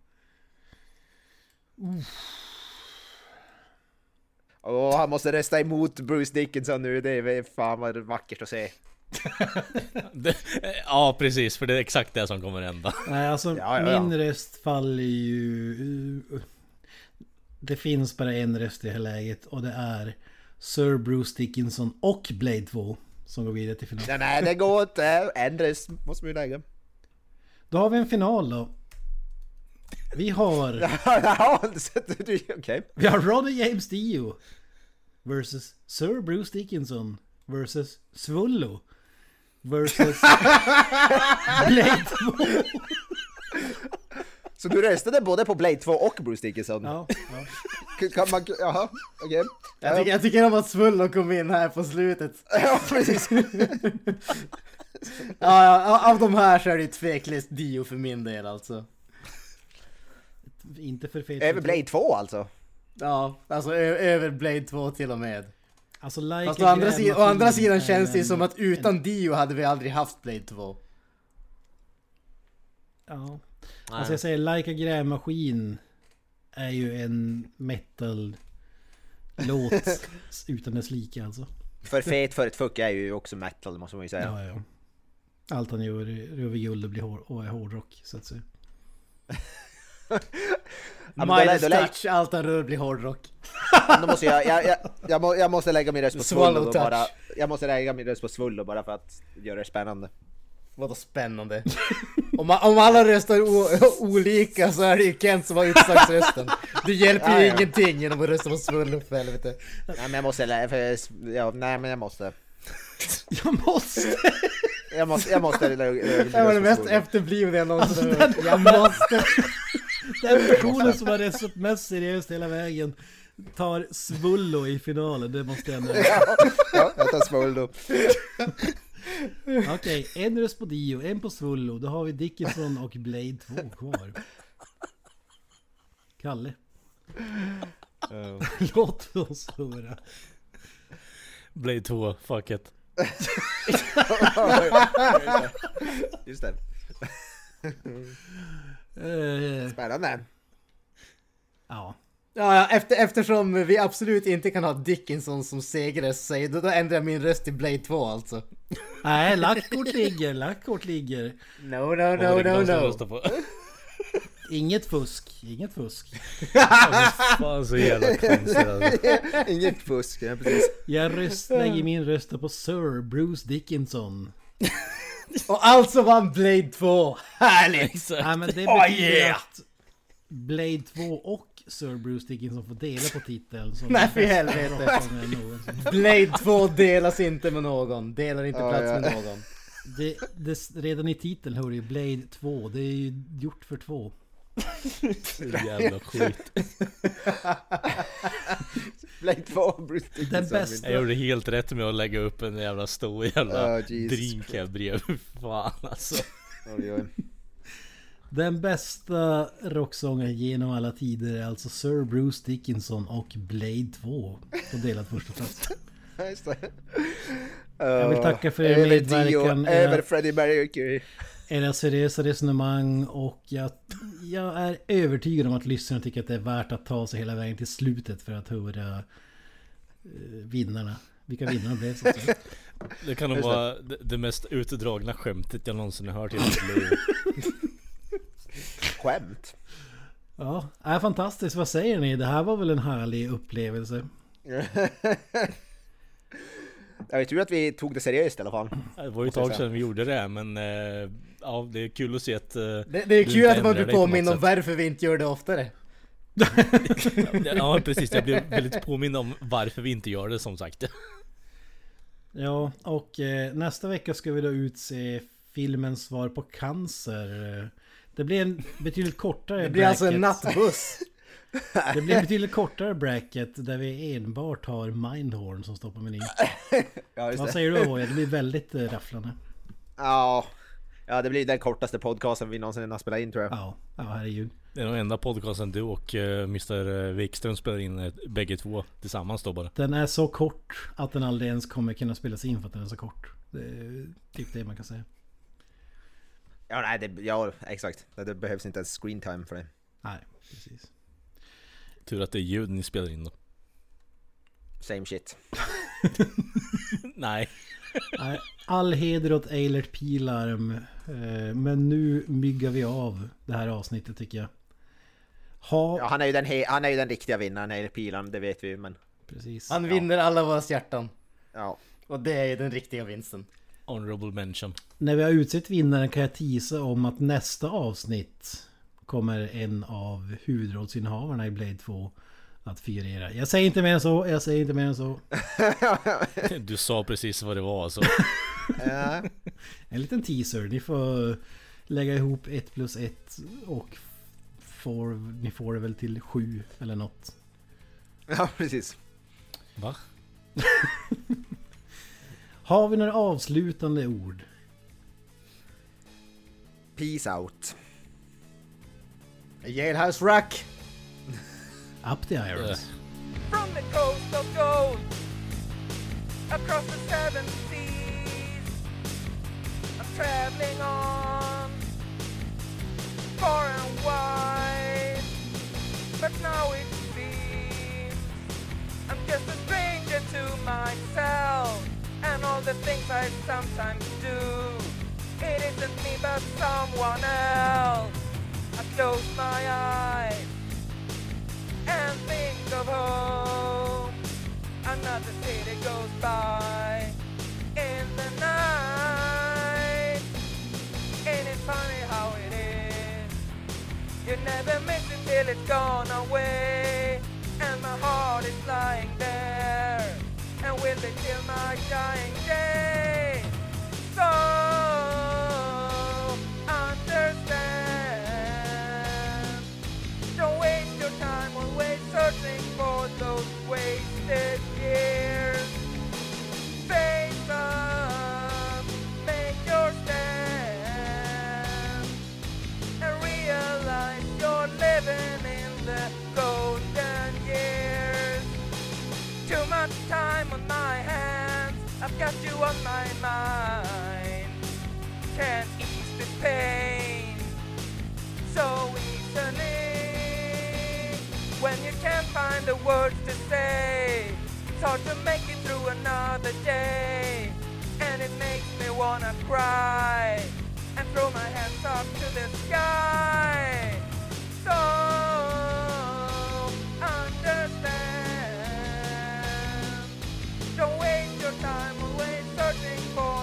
Åh, han måste rösta emot Bruce Dickinson nu, det är fan vad vackert att se. Det, ja precis, för det är exakt det som kommer hända. Nej, alltså Ja, ja, ja. min röst faller ju... Det finns bara en röst i det här läget och det är Sir Bruce Dickinson och Blade 2 som går vidare till final. Ja, nej, det går inte. En röst måste vi lägga. Då har vi en final då. Vi har... Okej. Vi har Ronny James Dio versus Sir Bruce Dickinson versus Svullo versus Blade 2. Så du röstade både på Blade 2 och Bruce Dickinson? Ja, ja. Kan man, jaha, okej. Jag tycker, jag tycker om att Svullo kom in här på slutet. Ja, precis. Ja, av de här så är det tveklöst Dio för min del alltså. Inte för fet. Över Blade 2 alltså? Ja, alltså över Blade 2 till och med. Alltså like Fast å andra, sidan, å andra sidan känns det en- som att utan Dio hade vi aldrig haft Blade 2. Ja. Alltså jag säger Like a grävmaskin är ju en metal låt utan dess like alltså. För fet för ett fuck är ju också metal måste man ju säga. Ja, ja. Allt han gör är över guld och blir hår, och är hårdrock så att säga. lä- Midas då touch, allt han rör blir hårdrock. Då måste jag, jag, jag, jag, må, jag måste lägga min röst på Svullo bara. Jag måste lägga min röst på Svullo bara för att göra det spännande. Vadå spännande? om, om alla röstar olika så är det ju Kent som har utslagsrösten. Det hjälper ju Ja, ja. ingenting genom att rösta på Svullo för helvete. Nej men jag måste, för, ja, nej men jag måste. Jag måste! Jag måste, jag måste Det var det mest efterblivna jag någonsin. Jag måste! Den personen som har röstat mest seriöst hela vägen tar Svullo i finalen, det måste jag ändå... Ja, jag tar Svullo. Okej, en röst på Dio, en på Svullo. Då har vi Dickinson och Blade 2 kvar. Kalle, låt oss höra. Blade 2, fuck it. Just det. Eh, Spännande. ja. Ja, efter, eftersom vi absolut inte kan ha Dickinson som segrare så säger- då, då ändrar jag min röst till Blade 2 alltså. Nej, lackkort ligger, lackkort ligger. No, no, no, det no, no. Inget fusk, inget fusk. Fan så jävla konstigt alltså. Inget fusk, ja, precis. Jag röst, lägger min röst på Sir Bruce Dickinson. Och alltså vann Blade 2! Härligt! Nej men det Oh, betyder yeah! att Blade 2 och Sir Bruce Dickinson får dela på titeln. som Nej, för helvete. Blade 2 delas inte med någon. Delar inte Ja, plats ja. med någon. Det, det, redan i titeln hör du ju Blade 2. Det är ju gjort för två. Så jävla skit. Blade 2, Bruce Den Dickinson. bästa- Jag gjorde helt rätt med att lägga upp en jävla stor jävla Oh, drink här bredvid. Fan alltså. Oj, oj. Den bästa rocksången genom alla tider är alltså Sir Bruce Dickinson och Blade 2 på delad första plats. Ja, just det. Jag vill tacka för er Över medverkan. Över Era, Freddie Mercury. Era seriösa resonemang och jag, jag är övertygad om att lyssnarna tycker att det är värt att ta sig hela vägen till slutet för att höra eh, vinnarna. Vilka vinnarna blev så att säga. Det kan nog vara det, det mest utdragna skämtet jag någonsin har hört i mitt liv. Skämt. Ja, är fantastiskt. Vad säger ni? Det här var väl en härlig upplevelse? Jag vet ju att vi tog det seriöst i alla fall. Det var ju ett tag sedan vi gjorde det men eh, ja det är kul att se att... eh, Det, det är Du kul att man blir påmind om varför vi inte gör det oftare. Ja precis, jag blev väldigt påmind om varför vi inte gör det som sagt. Ja, och eh, nästa vecka ska vi då utse filmens svar på cancer. Det blir en betydligt kortare Det blir alltså en nattbuss. Det blir en betydligt kortare bracket där vi enbart har Mindhorn som står på menyn. Ja, Vad säger du Avoya? Det blir väldigt eh, rafflande. Ja. Ja, det blir den kortaste podcasten vi någonsin har spelat in tror jag. Ja, ja herregud. Det är nog enda podcasten du och eh, Mr Wikström spelar in eh, bägge två tillsammans då bara. Den är så kort att den aldrig ens kommer kunna spelas in för att den är så kort. Det är typ det man kan säga. Ja, nej, det, ja exakt. Det, det behövs inte ens screen time för det. Nej, precis. Tur att det är ljud ni spelar in då. Same shit. Nej. Nej, All heder åt Eilert Pilarm. Eh, Men nu myggar vi av det här avsnittet tycker jag. Ha... Ja, han är ju den, he- han är ju den riktiga vinnaren, Eilert Pilan, det vet vi ju, men... Precis. Han vinner alla våra hjärtan. Ja. Och det är ju den riktiga vinsten. Honorable mention. När vi har utsett vinnaren kan jag tisa om att nästa avsnitt kommer en av huvudrollsinnehavarna i Blade 2 att figurera. Jag säger inte mer än så, jag säger inte mer än så. Du sa precis vad det var alltså. ja. En liten teaser. Ni får lägga ihop ett plus ett och får, ni får det väl till sju eller något. ja, precis. Va? Har vi några avslutande ord? Peace out. Jailhouse Rock! Up the irons. From the coast of gold, across the seven seas, traveling on, far and wide. But now it seems I'm just a stranger to myself and all the things I sometimes do. It isn't me but someone else. I close my eyes and think of home. Another city goes by in the night. It funny how it is? You never miss it till it's gone away. And my heart is lying there. And will they till my dying day? So you on my mind. Can't ease the pain so easily when you can't find the words to say. It's hard to make it through another day, and it makes me wanna cry and throw my hands up to the sky. So understand. Don't waste your time Morning, for.